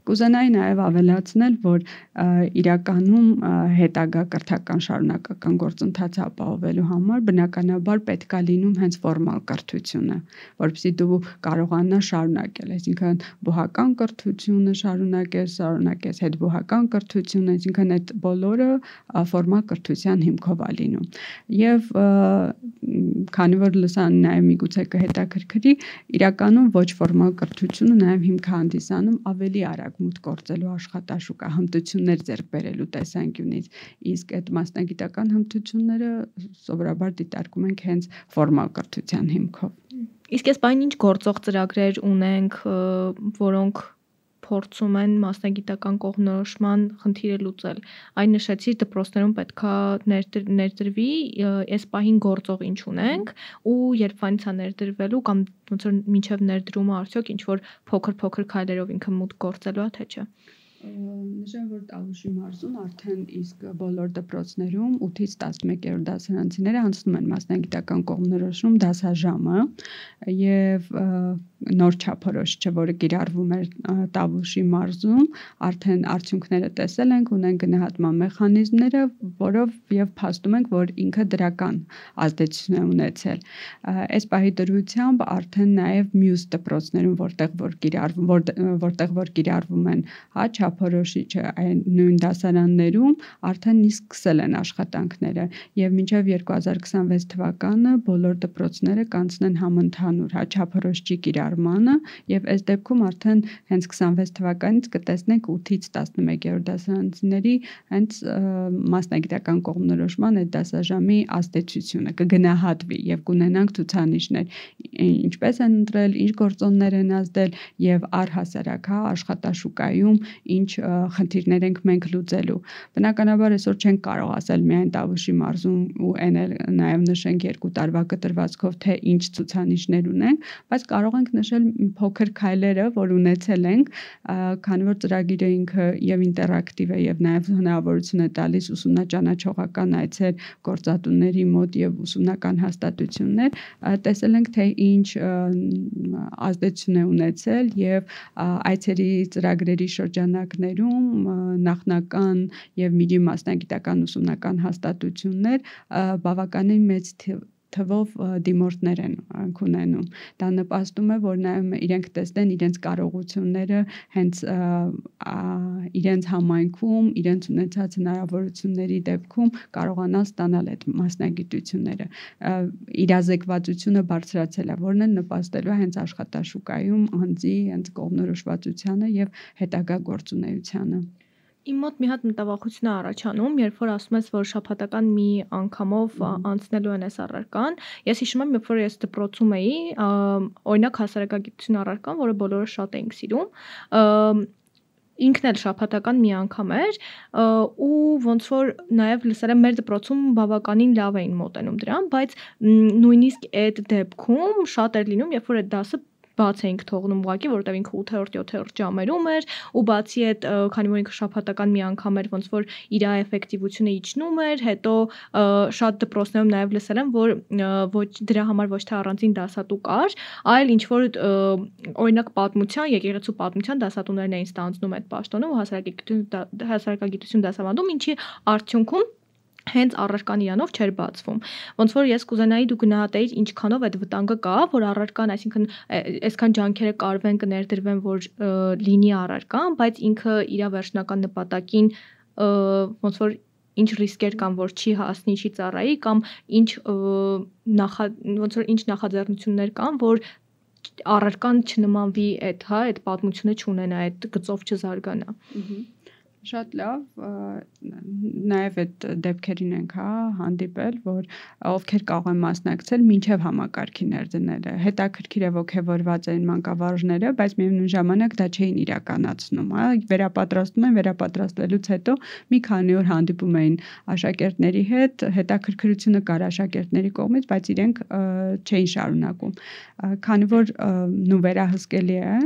Կուզենայի նաև ավելացնել, որ իրականում հետագա կրթական շարունակական գործընթացը ապահովելու համար բնականաբար պետքա լինում հենց ֆորմալ կրթությունը, որովհետեւ դու կարողանաս շարունակել, այսինքն բուհական կրթությունը շարունակես, շարունակես հետ բուհական կրթությունը, այսինքն այդ բոլորը ֆորմալ կրթության հիմքով է լինում։ Եվ քանի որ լսան նաև միգուցե կհետաքրքրի, իրականում ոչ ֆորմալ կրթությունը նաև հիմք հանդիսանում ավելի արագ արագ մուտք գործելու աշխատաշուկա, հմտություններ ձեռք բերելու տեսանկյունից, իսկ այդ մասնագիտական հմտությունները սովորաբար դիտարկում ենք հենց ֆորմալ կրթության հիմքով։ Իսկ այս բան ինչ գործող ծրագրեր ունենք, որոնք փորձում են մասնագիտական կողմնորոշման խնդիրը լուծել։ Այն նշեցի դպրոցներում պետքա ներդրվի, այս պահին գործող ինչ ունենք ու երբ այնց է ներդրվելու կամ ոնց որ մինչև ներդրումը արդյոք ինչ որ փոքր-փոքր քայլերով ինքը մուտք գործելու է թե չէ։ Նշեմ, որ Տավուշի մարզում արդեն իսկ բոլոր դպրոցներում 8-ից 11-րդ դասարանցիները անցնում են մասնագիտական կողմնորոշում դասաժամը եւ նոր չափորոշիչը, որը կիրառվում էր Տավուշի մարզում, արդեն արդյունքները տեսել ենք, ունեն գնահատման մեխանիզմները, որով եւ փաստում ենք, որ ինքը դրական ազդեցություն է ունեցել։ Այս պահի դրությամբ արդեն նաեւ մյուս դպրոցներում, որտեղ որ կիրառվում, որ, որտեղ որ կիրառվում են հա չափորոշիչը այն նույն դասարաններում արդեն իսկ սկսել են աշխատանքները եւ մինչեւ 2026 թվականը բոլոր դպրոցները կանցնեն համընդհանուր հա չափորոշիչի կիրառմանը եւ այս դեպքում արդեն հենց 26 թվականից կտեսնենք 8-ից 11-րդ դասարանցիների հենց մասնագիտական կողմնորոշման այդ դասաժամի ազդեցությունը կգնահատվի եւ կունենանք ցուցանիշներ ինչպես են ընտրել, ինչ գործոններ են ազդել եւ առհասարակ հա աշխատաշուկայում ինչ խնդիրներ ենք մենք լուծելու։ Բնականաբար այսօր չենք կարող ասել միայն Տավուշի մարզում ու այն էլ նաեւ նշենք երկու տարվա կտրվածքով թե ինչ ցուցանիշներ ունենք, բայց կարող ենք նշել փոքր քայլերը, որ ունեցել ենք, քանի որ ծրագիրը ինքը եւ ինտերակտիվ է եւ նաեւ հնարավորություն է տալիս ուսումնաճանաչողական այցեր գործատուների մոտ եւ ուսումնական հաստատություններ, տեսել ենք թե ինչ ազդեցություն է ունեցել եւ այցերի ծրագրերի շրջանակներում նախնական եւ միջի մասնագիտական ուսումնական հաստատություններ բավականին մեծ թվով դիմորդներ են ունենում։ Դա նպաստում է, որ նայում իրենք տեսնեն իրենց կարողությունները հենց իրենց համայնքում, իրենց ունեցած հնարավորությունների դեպքում կարողանան ստանալ այդ մասնագիտությունները։ Իրազեկվածությունը բարձրացել է, որն էլ նպաստելու է հենց աշխատաշուկայում անձի հենց կողմնորոշվածությանը եւ հետագա գործունեությանը։ Իմ մոտ մի հատ մտավախություն է առաջանում, երբ որ ասում ես, որ շաբաթական մի անգամով անցնելու են այս առարկան։ Ես հիշում եմ, երբ որ ես դպրոցում էի, օրինակ հասարակագիտություն առարկան, որը բոլորը շատ էինք սիրում, ինքն էլ շաբաթական մի անգամ էր ու ոնց որ նաև լսել եմ մեր դպրոցում բավականին լավ էին մոտենում դրան, բայց նույնիսկ այդ դեպքում շատ էր լինում, երբ որ այդ դասը բաց էինք թողնում ուղակի, որովհետև ինքը 8-րդ, 7-րդ ժամերում էր ու բացի այդ, քանի որ ինքը շաբաթական մի անգամ էր, ոնց որ իր էֆեկտիվությունը իջնում էր, հետո շատ դպրոցներում նաև լսել եմ, որ ոչ դրա համար ոչ թե առանձին դասատու կար, այլ ինչ որ օրինակ պատմության, եկեղեցու պատմության դասատուներն էին ստանձնում այդ պաշտոնը ու հասարակագիտություն հասարակագիտություն դասավանդում, ինչի արդյունքում հենց առարկան իրանով չէր բացվում։ Ոնց որ ես կուզենայի դու գնահատեիր ինչքանով այդ վտանգը կա, որ առարկան, այսինքն այսքան ջանքերը կարվեն կներդրվեն, որ լինի առարկան, բայց ինքը իր վերջնական նպատակին ոնց որ ինչ ռիսկեր կան, որ չի հասնի, չի ծառայի կամ ինչ նախա ոնց որ ինչ նախաձեռնություններ կան, որ առարկան չնմանվի այդ, հա, այդ պատմությունը չունենա, այդ գծով չզարգանա։ Ահա Շատ լավ, նաև այդ դեպքերին ենք հա հանդիպել, որ ովքեր կարող են մասնակցել մինչև համակարգի ներդնելը։ Հետաքրքիր է ողջևորված են մանկավարժները, բայց միևնույն ժամանակ դա չէին իրականացնում, հա, վերապատրաստում են, վերապատրաստվելուց հետո մի քանի օր հանդիպում էին աշակերտների հետ, հետաքրքրությունը կար աշակերտների կողմից, բայց իրենք չէին շարունակում։ Քանի որ նու վերահսկելի է,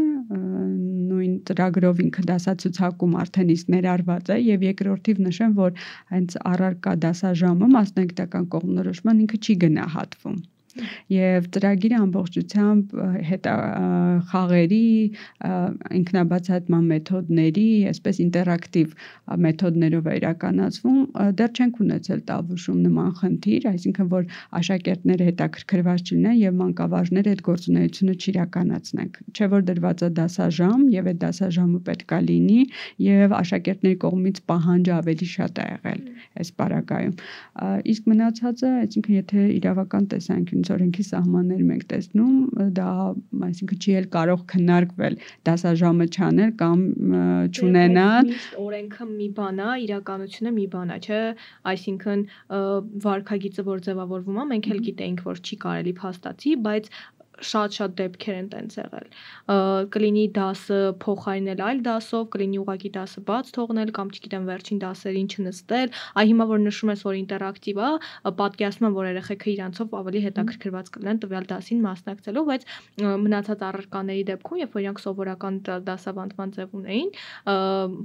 ծրագրով ինքը դասացուցակում արդեն իսկ ներառված է եւ երկրորդիվ նշեմ, որ հենց առարկա դասաժամը մասնագիտական կողմնորոշման ինքը չի գնահատվում եւ ծրագիրը ամբողջությամբ հետա խաղերի ինքնաբացահատման մեթոդների, այսպես ինտերակտիվ մեթոդներով է իրականացվում, դեռ չենք ունեցել Տավուշում նման խնդիր, այսինքն որ աշակերտները հետաքրքրված չլինեն եւ մանկավարժները այդ գործունեությունը չիրականացնեն։ Չէ որ դրված է դասաժամ եւ այդ դասաժամը պետքա լինի եւ աշակերտների կողմից պահանջը ավելի շատ է եղել այս պարագայում։ Իսկ մնացածը, այսինքն եթե իրավական տեսանկյունից ոնց օրենքի սահմաններում ենք տեսնում, դա այսինքն չի էլ կարող քննարկվել դասաժամը չանել կամ չունենալ։ Օրենքը մի բան է, իրականությունը մի բան է, չէ՞, այսինքն վարկագիծը որ ձևավորվում է, մենք էլ գիտենք, որ չի կարելի փաստացի, բայց շատ-շատ դեպքեր են տենց եղել։ Կլինի դասը փոխարինել այլ դասով, կլինի ուղակի դասը բաց թողնել կամ չգիտեմ վերջին դասերին չնստել։ Այ հիմա որ նշում ես որ ինտերակտիվ է, պատկերացնում եմ որ երեխեքը իրանցով ավելի հետաքրքրված կլինեն տվյալ դասին մասնակցելու, բայց մնացած առարկաների դեպքում, երբ որ իրանք սովորական դասավանդման ձև ունեին,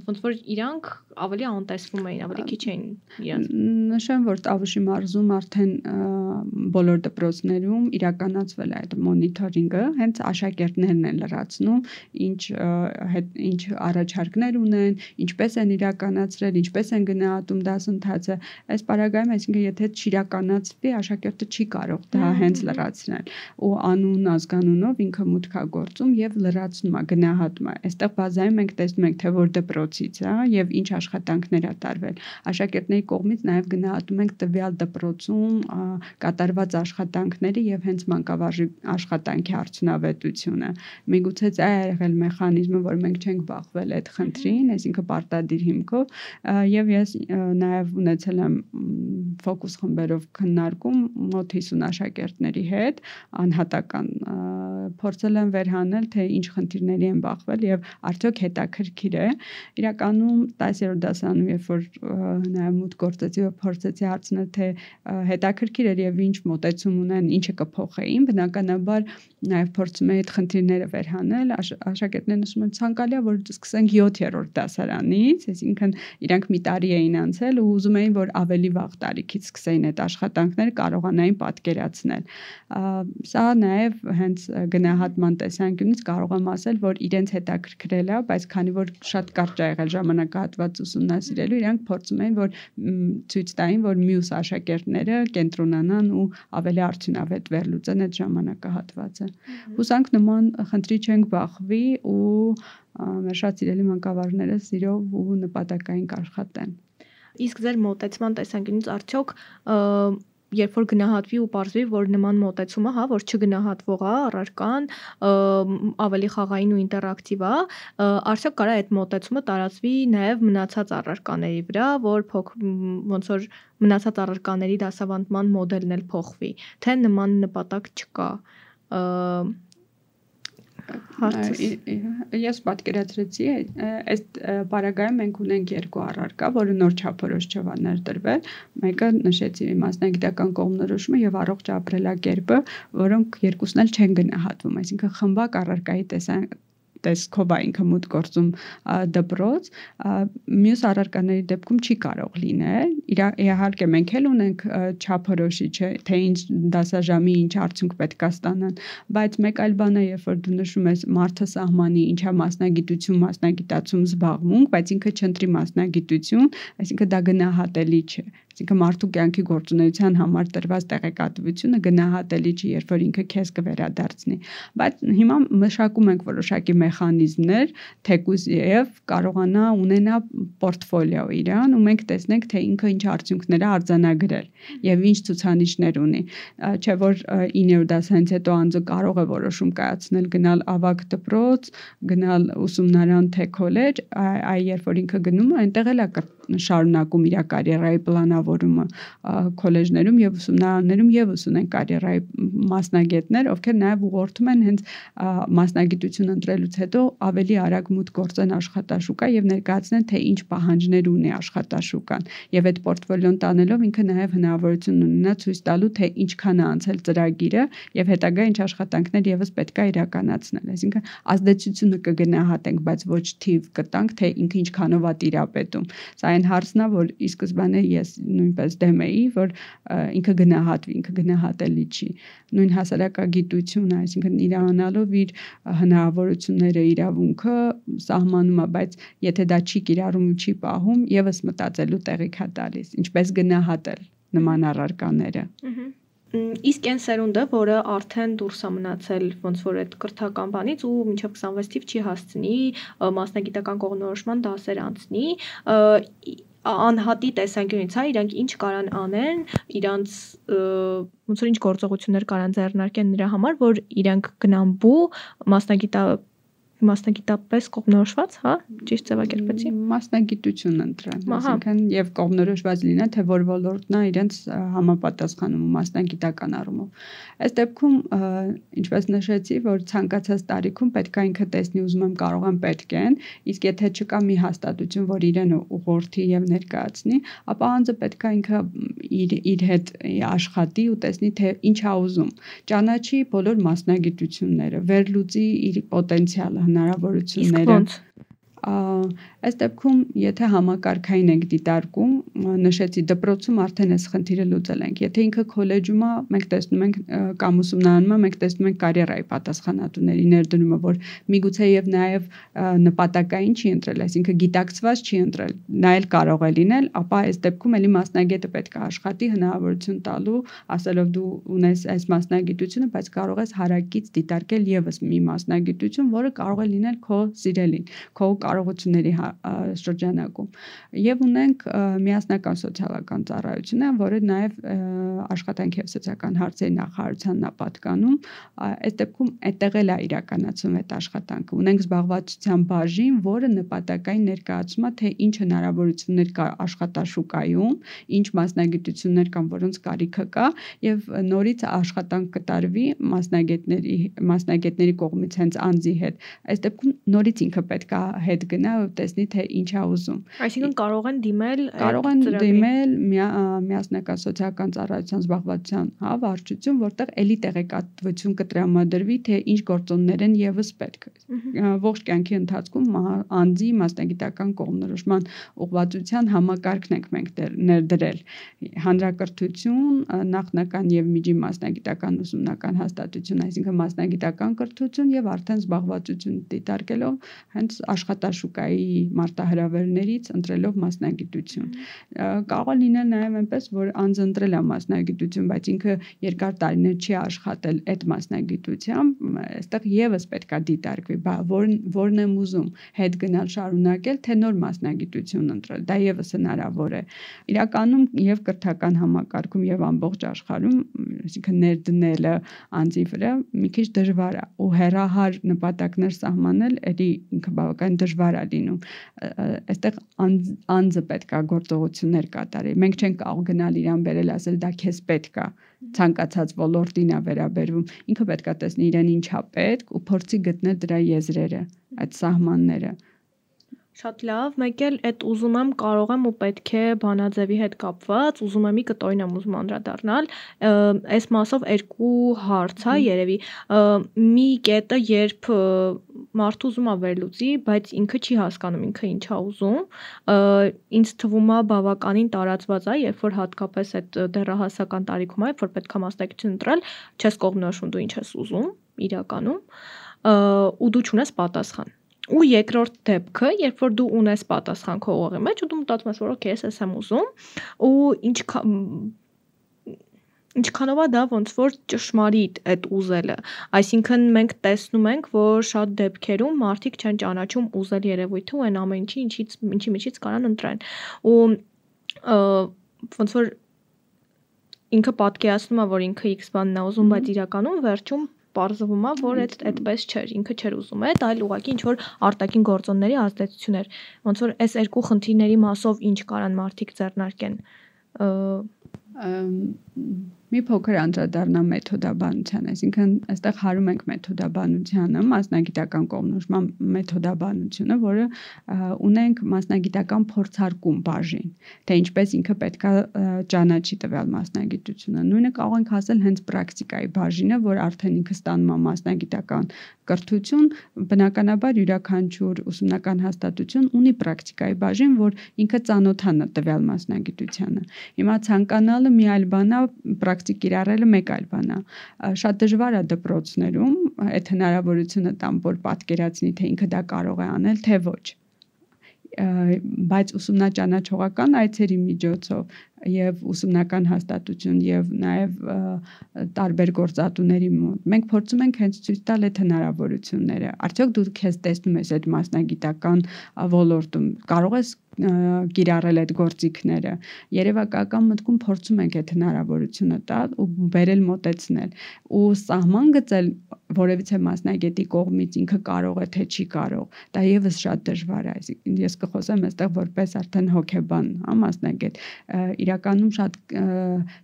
ոնց որ իրանք ավելի անտեսվում էին, ավելի քիչ էին իրանք։ Նշեմ որ Տավուշի մարզում արդեն բոլոր դպրոցներում իրականացվել է այդ մոնի մոնիթորինգը հենց աշակերտներն են լրացնում, ինչ հետ ինչ առաջարկներ ունեն, ինչպես են իրականացրել, ինչպես են գնահատում դասընթացը։ Այս պարագայում, այսինքն եթե չիրականացվի, աշակերտը չի կարող դա հենց լրացնել ու անուն ազգանունով ինքը մուտքագործում եւ լրացնում է, գնահատում է։ Այստեղ բազայում ենք տեսնում ենք թե որ դպրոցից է եւ ինչ աշխատանքներ ա տարվել։ Աշակերտների կողմից նաեւ գնահատում ենք տվյալ դպրոցում կատարված աշխատանքները եւ հենց մանկավարժի աշխատանքի արդյունավետությունը։ Միգուցե դա է եղել մեխանիզմը, որ մենք չենք բախվել այդ խնդրին, այսինքն պարտադիր հիմքով եւ ես նաեւ ունեցել եմ ֆոկուս խմբերով քննարկում մոտ 50 աշակերտների հետ անհատական փորձել եմ վերհանել թե ինչ խնդիրների են բախվել եւ արդյոք հետաքրքիր է իրականում 10-րդ դասանում երբ որ նաեւ մուտք գործեցի ու փորձեցի հարցնել թե հետաքրքիր էր եւ ինչ մտածում ունեն ինչը կփոխեին բնականաբար նաեւ փորձում էի այդ խնդիրները վերհանել աշակերտներն ասում են ցանկալի է որ սկսենք 7-րդ դասարանից այսինքն իրանք մի տարի էին անցել ու ուզում էին որ ավելի վաղ տարիքից սկսեին այդ աշխատանքները կարողանային պատկերացնել սա նաեւ հենց գնահատման տեսանկյունից կարող եմ ասել որ իրենց հետաքրքրել է բայց քանի որ շատ կարճ է եղել ժամանակահատված ուսումնասիրելու իրանք փորձում էին որ ցույց տային որ մյուս աշակերտները կենտրոնանան ու ավելի արդյունավետ վերլուծեն այդ ժամանակահատվածը Հուսանք նման խնդրի չենք բախվի ու մեր շատ սիրելի մանկավարժները սիրով ու նպատակային կաշխատեն։ Իսկ ձեր մոտեցման տեսանկյունից արդյոք երբ որ գնահատվի ու ողջվի, որ նման մոտեցումը, հա, որ չգնահատվող է, առարկան ավելի խաղային ու ինտերակտիվ է, արդյոք կարա այդ մոտեցումը տարածվի նաև մնացած առարկաների վրա, որ փոք ոնց որ մնացած առարկաների դասավանդման մոդելն էլ փոխվի, թե նման նպատակ չկա հարցս ես պատկերացրեցի այս բարագայում մենք ունենք երկու առարկա, որը նոր չափորոշ չվա ներդրվել։ Մեկը նշեցի մասնագիտական կողմնորոշումը եւ առողջ ապրելակերպը, որոնք երկուսն էլ չեն գնահատվում, այսինքն խմբակ առարկայի տեսան տեսքով է ինքը մուտք գործում դպրոց, մյուս առարկաների դեպքում չի կարող լինել։ Իհարկե մենք էլ ունենք չափորոշիչ, թե ինչ դասաժամի ինչ արդյունք պետք է ստանան, բայց մեկ այլ բան է, երբ որ դու նշում ես մարդը սահմանի ինչա մասնագիտություն, մասնագիտացում զբաղվում, բայց ինքը չընտրի մասնագիտություն, այսինքն դա գնահատելի չէ Այսինքն մարդու կյանքի գործունեության համար տրված տեղեկատվությունը գնահատելի չի, երբ որ ինքը քեզ կվերադարձնի։ Բայց հիմա մշակում ենք որոշակի մեխանիզմներ, թեկուզ եւ կարողանա ունենա պորտֆոլիո իրան ու մենք տեսնենք թե ինքը ինչ արդյունքներ է արձանագրել եւ ինչ ցուցանիշներ ունի։ Չէ որ 9 դասանից հետո անձը կարող է որոշում կայացնել գնալ ավակ դպրոց, գնալ ուսումնարան թե քոլեջ, այ երբ որ ինքը գնում է, այնտեղ էլ է շարունակում իր կարիերայի պլանավորումը քոլեջներում եւ ուսումնարաններում եւս ունեն կարիերայի մասնագետներ, ովքեր նաեւ ուղղորդում են հենց մասնագիտություն ընտրելուց հետո ավելի արագ մուտք գործեն աշխատաշուկա եւ ներկայացնեն թե ինչ պահանջներ ունի աշխատաշուկան եւ այդ պորտֆոլիոն տանելով ինքը նաեւ հնարավորություն ունենա ցույց տալու թե ինչքան է անցել ծրագիրը եւ հետագա ինչ աշխատանքներ եւս պետք է իրականացնել այսինքն ազդեցությունը կգնահատենք բայց ոչ թիվ կտանք թե ինքը ինչքանով է տիրապետում սա այն հարցն է, որ ի սկզբանե ես նույնպես դեմ էի, որ ինքը գնահատվի, ինքը գնահատելի չի։ Նույն հասարակագիտությունը, այսինքն իրանալով իր հնարավորությունները, իրավունքը սահմանում է, բայց եթե դա չի կիրառում ու չի պահում, եւս մտածելու տեղիք է տալիս, ինչպես գնահատել նման առարկաները։ Ահա իսկ այն սերունդը, որը արդեն դուրս է մնացել ոնց որ այդ կրթական բանից ու մինչև 26 թիվ չի հասցնի մասնագիտական կողմնորոշման դասեր անցնի, անհատի տեսանկյունից, հա, իրանք ինչ կարան անեն, իրանց ոնց որ ինչ գործողություններ կարան ձեռնարկեն նրա համար, որ իրանք գնան բու մասնագիտա մասնագիտապես կողմնորոշված, հա, ճիշտ ձևակերպեցի։ Մասնագիտություն ընտրան, այսինքն եւ կողմնորոշված լինեն, թե որ ոլորտն է իրենց համապատասխանում մասնագիտական առումով։ Այս դեպքում, ինչպես նշեցի, որ ցանկացած տարիքում պետք է ինքը տեսնի ուզում եմ կարող եմ պետք են, իսկ եթե չկա մի հաստատություն, որ իրեն ուղղորդի եւ ներկայացնի, ապա անձը պետք է ինքը իր իր հետ աշխատի ու տեսնի թե ինչ է ուզում։ Ճանաչի բոլոր մասնագիտությունները, վերլուծի իր պոտենցիալը, հնարավորությունները։ Այս դեպքում, եթե համակարգային ենք դիտարկում, նշեցի դպրոցում արդեն այս խնդիրը լուծել ենք։ Եթե ինքը քոլեջում է, մենք տեսնում ենք կամ ուսումնարանում մենք տեսնում ենք կարիերայի պատասխանատուների ներդրումը, որ միգուցե եւ նաեւ նպատակային չի ընտրել, այսինքն գիտակցված չի ընտրել, նա էլ կարող է լինել, ապա այս դեպքում էլի մասնագետը պետք է աշխատի հնարավորություն տալու, ասելով դու ունես այս մասնագիտությունը, բայց կարող ես հարակից դիտարկել եւս մի մասնագիտություն, որը կարող է լինել քո սիրելին, քո կարողությունների հա, շրջանակում։ Եվ ունենք միասնական սոցիալական ծառայությունը, որը նաև աշխատանքի եւ սոցիալական հարցերի նախարարության նապատկանում, այս դեպքում այդտեղ էլ է իրականացում այդ աշխատանքը։ Ունենք զբաղվածության բաժին, որը նպատակային ներկայացում է, թե ինչ հնարավորություններ կա աշխատաշուկայում, ինչ մասնագիտություններ կան, որոնց կարիքը կա եւ նորից աշխատանք կտարվի մասնագետների մասնագետների կողմից հենց անձի հետ։ Այս դեպքում նորից ինքը պետք է հետ գնա ու տեսնի թե ինչ է ուզում։ Այսինքն կարող են դիմել կարող են դիմել միասնական սոցիալական ծառայության զբաղվածության հա վարչություն, որտեղ էլի տեղեկատվություն կտրամադրվի, թե ինչ գործոններ են եւս պետք։ Ողջ կյանքի ընթացքում անձի մասնագիտական կողմնորոշման ուղղվածության համակարգն ենք մենք ներդրել։ Հանրակրթություն, նախնական եւ միջին մասնագիտական ուսումնական հաստատություն, այսինքն մասնագիտական կրթություն եւ արդեն զբաղվածություն դիտարկելով հենց աշխատաշուկայի մարտահրավերներից ընտրելով մասնագիտություն։ Կարող է լինել նաեւ այնպես, որ անձը ընտրել է մասնագիտություն, բայց ինքը երկար տարիներ չի աշխատել այդ մասնագիտությամբ, այստեղ եւս պետքա դիտարկվի, բա որն որն եմ ուզում, հետ գնալ շարունակել, թե նոր մասնագիտություն ընտրել։ Դա եւս հնարավոր է։ Իրականում եւ կրթական համակարգում եւ ամբողջ աշխարհում, այսինքն ներդնելը անձի վրա մի քիչ դժվար է ու հերահար նպատակներ սահմանել, էլի ինքը բավական դժվար է լինում։ Այստեղ անձը պետքա գործողություններ կատարի։ Մենք չենք կարող գնալ իրան բերել ասել դա քեզ պետք է ցանկացած ոլորտին է վերաբերվում ինքը պետքա տեսնի իրեն ինչա պետք ու փորձի գտնել դրա եզրերը այդ սահմանները Շատ լավ, մեկ էլ այդ ուզում եմ, կարող եմ ու պետք է բանաձևի հետ կապված, ուզում եմ մի կտորին եմ ուզում անդրադառնալ, այս մասով երկու հարց է երևի։ Մի կետը, երբ մարդը ուզում է վերլուծի, բայց ինքը չի հասկանում ինքը ինչ է ուզում, ինձ թվում է բավականին տարածված է, երբ որ հատկապես այդ դեռահասական տարիքում է, որ պետք է մասնակցություն ընտրել, չես կողմնորոշում դու ինչ ես ուզում իրականում, ու դու չունես պատասխան ու երկրորդ դեպքը, երբ որ դու ունես պատասխան քո ուղի մեջ ու դու մտածում ես, որ օքեյ, ես եմ ուզում ու ինչ ինչքանով է դա ոնց որ ճշմարիտ այդ ուզելը այսինքն մենք տեսնում ենք որ շատ դեպքերում մարդիկ չեն ճանաչում ուզել երևույթը ու այն ամեն ինչի ինչից ինչի միջից կարան ընտրեն ու ոնց որ ինքը պատկերացնում է որ ինքը X բանն է ուզում բայց իրականում վերջում պարզվում է, որ այդ այդպես չէր, ինքը չէր ուզում այդ, այլ ուղղակի ինչ որ արտաքին գործոնների ազդեցություն էր։ Ոնց որ այս երկու խնդիրների մասով ինչ կարան մարդիկ ձեռնարկեն մի փոքր անդրադառնամ մեթոդաբանության, այսինքն այստեղ հարում ենք մեթոդաբանությանը, մասնագիտական կողմնորոշման մեթոդաբանությունը, որը ունենք մասնագիտական փորձարկում բաժին, թե ինչպես ինքը պետքա ճանաչի տվյալ մասնագիտությունը։ Նույնը կարող ենք ասել հենց պրակտիկայի բաժինը, որ արդեն ինքը ստանում է մասնագիտական կրթություն, բնականաբար յուրաքանչյուր ուսումնական հաստատություն ունի պրակտիկայի բաժին, որ ինքը ծանոթանա տվյալ մասնագիտությանը։ Հիմա ցանկանալը մի այլ բան է, պրակտիկ կիրառելը մեկ այլ բան է։ Շատ դժվար է դպրոցներում այդ հնարավորությունը տամ, որ պատկերացնի, թե ինքը դա կարող է անել, թե ոչ բայց ուսումնաճանաչողական այցերի միջոցով եւ ուսումնական հաստատություն եւ նաեւ տարբեր գործատուների մոտ մենք փորձում ենք հենց ցույց տալ այդ հնարավորությունները արդյոք դու քեզ տեսնում ես այդ մասնագիտական ոլորտում կարող ես կիրառել այդ գործիքները երևակայական մտքում փորձում ենք այդ հնարավորությունը տալ ու բերել մոտեցնել ու սահման գծել որևիցե մասնագետի կողմից ինքը կարող է թե չի կարող դա եւս շատ դժվար է այսինքն ես կխոսեմ այստեղ որպես արդեն հոգեբան հա մասնագետ իր իրականում շատ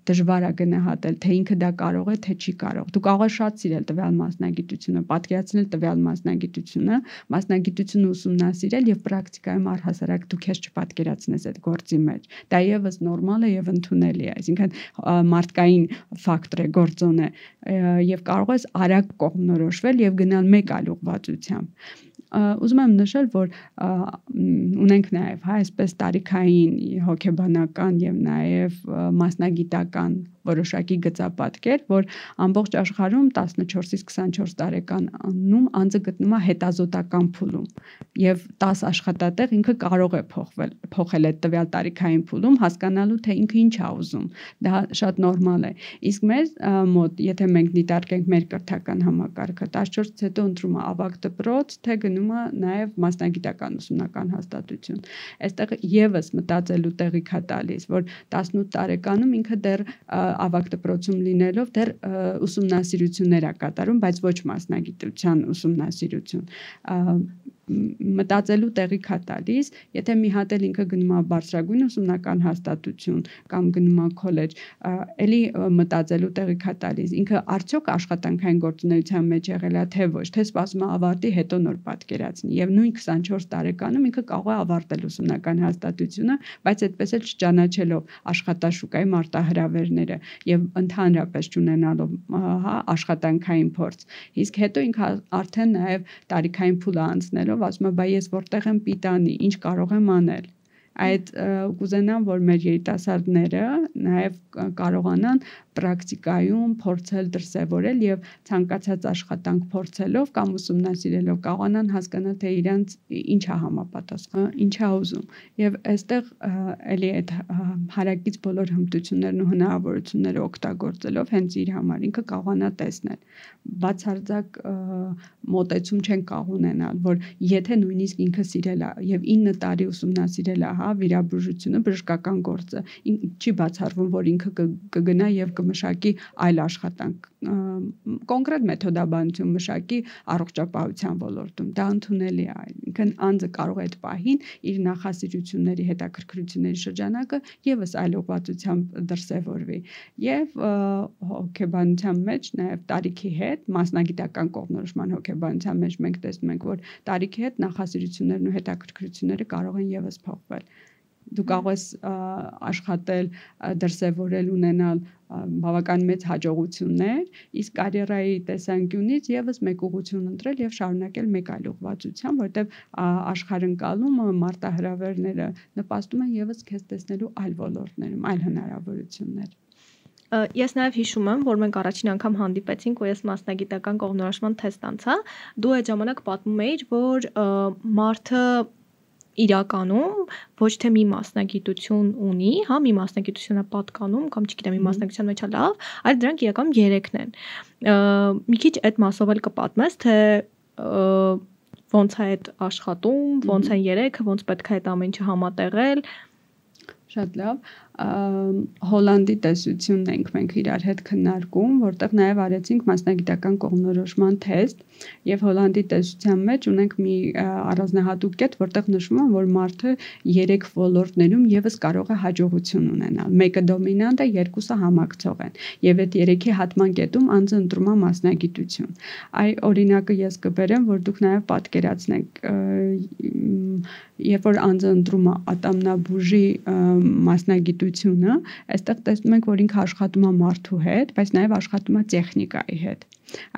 դժվար է գնահատել, թե ինքը դա կարող է, թե չի կարող։ Դու կարող ես շատ սիրել տվյալ մասնագիտությունը, պատկերացնել տվյալ մասնագիտությունը, մասնագիտությունը ուսումնասիրել եւ պրակտիկայում առհասարակ դու քեզ չպատկերացնես այդ գործի մեջ։ Դա եւս նորմալ է եւ ընդունելի է, այսինքն մարդկային ֆակտոր է, գործոն է եւ կարող ես արագ կողմնորոշվել եւ գնալ մեկ այլ ուղղվածությամբ ուզում եմ նշել, որ ունենք նաև հա այսպես տարիքային հոգեբանական եւ նաև մասնագիտական որոշակի գծապատկեր, որ ամբողջ աշխարհում 14-ից 24 տարեկանում անձը գտնում է հետազոտական փուլում եւ 10 աշխատատեղ ինքը կարող է փոխվել փոխել այդ տվյալ տարիքային փուլում հասկանալու թե ինքը ինչ է ուզում դա շատ նորմալ է իսկ մեր մոտ եթե մենք դիտարկենք մեր կրթական համակարգը 14-ից հետո ընտրում է ավագ դպրոց թե գնում է նաեւ մասնագիտական ուսումնական հաստատություն այստեղ եւս մտածելու տեղիք է տալիս որ 18 տարեկանում ինքը դեռ ավագ դպրոցում լինելով դեռ ուսումնասիրություններ է կատարում, բայց ոչ մասնագիտության ուսումնասիրություն մտածելու տեղի քա տալիս, եթե մի հատ էլ ինքը գնում է բարձրագույն ուսումնական հաստատություն կամ գնում է քոլեջ, ելի մտածելու տեղի քա տալիս, ինքը արդյոք աշխատանքային գործունեության մեջ եղել է թե ոչ, թե սպասում է ավարտի հետո նոր պատկերացնի։ Եվ նույն 24 տարեկանում ինքը կարող է ավարտել ուսումնական հաստատությունը, բայց այդպես էլ չճանաչելով աշխատաշուկայի մարտահրավերները եւ ընդհանրապես չունենալով հա աշխատանքային փորձ։ Իսկ հետո ինքը արդեն նաեւ տարիքային փուլը անցնելով տեսնելով ասում է բայ ես որտեղ եմ պիտանի ինչ կարող եմ անել այդ կուզենամ որ մեր երիտասարդները նաև կարողանան պրակտիկայում փորձել դրսևորել եւ ցանկացած աշխատանք փորձելով կամ ուսումնասիրելով կարողանան հասկանալ թե իրանց ինչ է համապատասխան, ինչ է ուզում։ Եվ այստեղ էլի այդ հարակից բոլոր հմտություններն ու հնարավորությունները օգտագործելով հենց իր համար ինքը կարողանա տեսնել։ Բացարձակ մոտեցում չեն կարող ունենալ, որ եթե նույնիսկ ինքը սիրել է եւ 9 տարի ուսումնասիրել է, հա, վիրաբուժությունը բժշկական գործը, չի բացառվում, որ ինքը կգնա եւ կմշակի այլ աշխատանք կոնկրետ մեթոդաբանություն մշակի առողջապահության ոլորտում դա ընդունելի է ինքն անձը կարող է այդ պահին իր նախասիրությունների հետաքրքրությունների շրջանակը եւս այլ ուղղվածությամբ դրսևորվի եւ հոգեբանության մեջ նաեւ տարիքի հետ մասնագիտական կողմնորոշման հոգեբանության մեջ մենք տեսնում ենք որ տարիքի հետ նախասիրություններն ու հետաքրքրությունները կարող են եւս փոխվել դու կարող ես աշխատել, դրսևորել, ունենալ բավական մեծ հաջողություններ, իսկ կարիերայի տեսանկյունից եւս մեկ ուղություն ընտրել եւ շարունակել մեկ այլ ուղղվածությամբ, որտեղ աշխարհընկալումը, մարտահրավերները նպաստում են եւս քեզ տեսնելու այլ ոլորտներում, այլ հնարավորություններ։ Ես նաև հիշում եմ, որ մենք առաջին անգամ հանդիպեցինք ու ես մասնագիտական կողմնորոշման թեստ անցա։ Դու այդ ժամանակ պատմում էիր, որ մարդը իրականում ոչ թե մի մասնագիտություն ունի, հա, մի մասնագիտությունա պատկանում կամ չգիտեմ, մի մասնագիտության մեջ է լավ, այլ դրանք իրականում երեքն են։ Մի քիչ այդ մասով էլ կպատմես, թե ոնց է այդ աշխատում, ոնց են երեքը, ոնց պետք է այդ ամեն ինչը համատեղել։ Շատ լավ Հոլանդի տեսությունն ենք մենք իրար հետ քննարկում, որտեղ նաև արեցինք մասնագիտական կողմնորոշման թեստ եւ Հոլանդի տեսության մեջ ունենք մի առանձնահատուկ կետ, որտեղ նշվում է, որ մարդը 3 ոլորտներում եւս կարող է հաջողություն ունենալ։ Մեկը դոմինանտ է, երկուսը համակցող են։ Եվ այդ 3-ի հատման կետում անձը ընտրում է մասնագիտություն։ Այ օրինակը ես կբերեմ, որ դուք նաև պատկերացնեք երբ որ անձը ընտրում է ատամնաբուժի մասնագիտությունը, այստեղ տեսնում ենք, որ ինքը աշխատում է մարդու հետ, բայց նաև աշխատում է տեխնիկայի հետ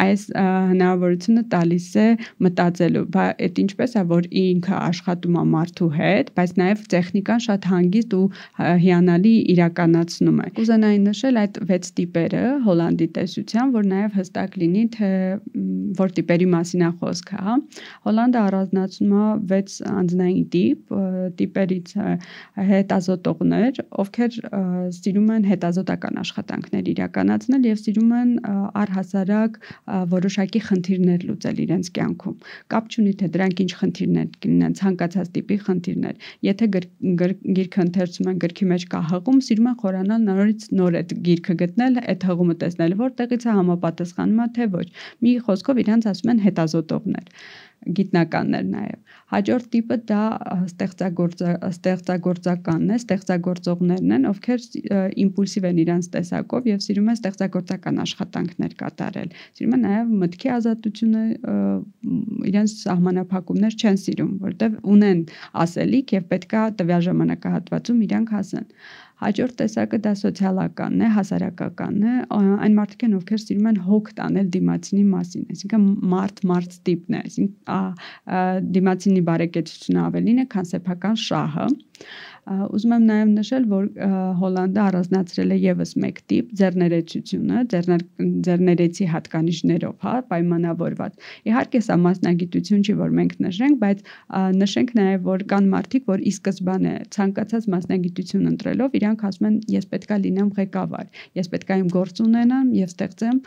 այս հնարավորությունը տալիս է մտածելու, բա այդ ինչպես է որ ինքը աշխատում է մարդու հետ, բայց նաև տեխնիկան շատ հանգիստ ու հիանալի իրականացնում է։ Կուզենայի նշել այդ 6 տիպերը Հոլանդի տեսության, որ նաև հստակ լինի, թե որ տիպերի մասին է խոսքը, հա։ Հոլանդը առանձնացնում է 6 անձնային տիպ, տիպերից հետազոտողներ, ովքեր սիրում են հետազոտական աշխատանքներ իրականացնել եւ սիրում են առհասարակ որոշակի խնդիրներ լուծել իրենց կյանքում։ Կապ չունի թե դրանք ինչ խնդիրներ կլինեն, ցանկացած տիպի խնդիրներ։ Եթե գիրքը ընթերցում են գրքի մեջ կա հղում, սիրում են խորանալ նորից նոր այդ գիրքը գտնել, այդ հղումը տեսնել, որտեղից է համապատասխանում թե ոչ։ Մի խոսքով իրանց ասում են հետազոտողներ գիտնականներ նաև։ Հաջորդ տիպը դա ստեղծագործա ստեղծագործականն է, ստեղծագործողներն են, ովքեր իմպուլսիվ են իրանց տեսակով եւ սիրում են ստեղծագործական աշխատանքներ կատարել։ Սիրում են նաև մտքի ազատությունը, իրանց սահմանափակումներ չեն սիրում, որտեղ ունեն ասելիք եւ պետքա տվյալ ժամանակահատվածում իրանք հասեն։ Հաջորդ տեսակը դա սոցիալականն է, հասարակականն է, այն մարդիկ են, ովքեր սիրում են հոգ տանել դիմացինի մասին, այսինքն մարդ-մարդ տիպն է, այսինքն դիմացինի բարեկեցությունը ավելին է, քան սեփական շահը։ Ուզում եմ նաև նշել, որ Հոլանդը առանձնացրել է եւս մեկ տիպ ձեռներեցությունը, ձեռներեցի հատկանիշներով, հա, պայմանավորված։ Իհարկե սա մասնագիտություն չի, որ մենք նշենք, բայց նշենք նաև, որ կան մարդիկ, որ ի սկզբանե ցանկացած մասնագիտություն ընտրելով իրանք ասում են, ես պետքա լինեմ ղեկավար, ես պետքա իմ գործ ունենամ եւ ստեղծեմ,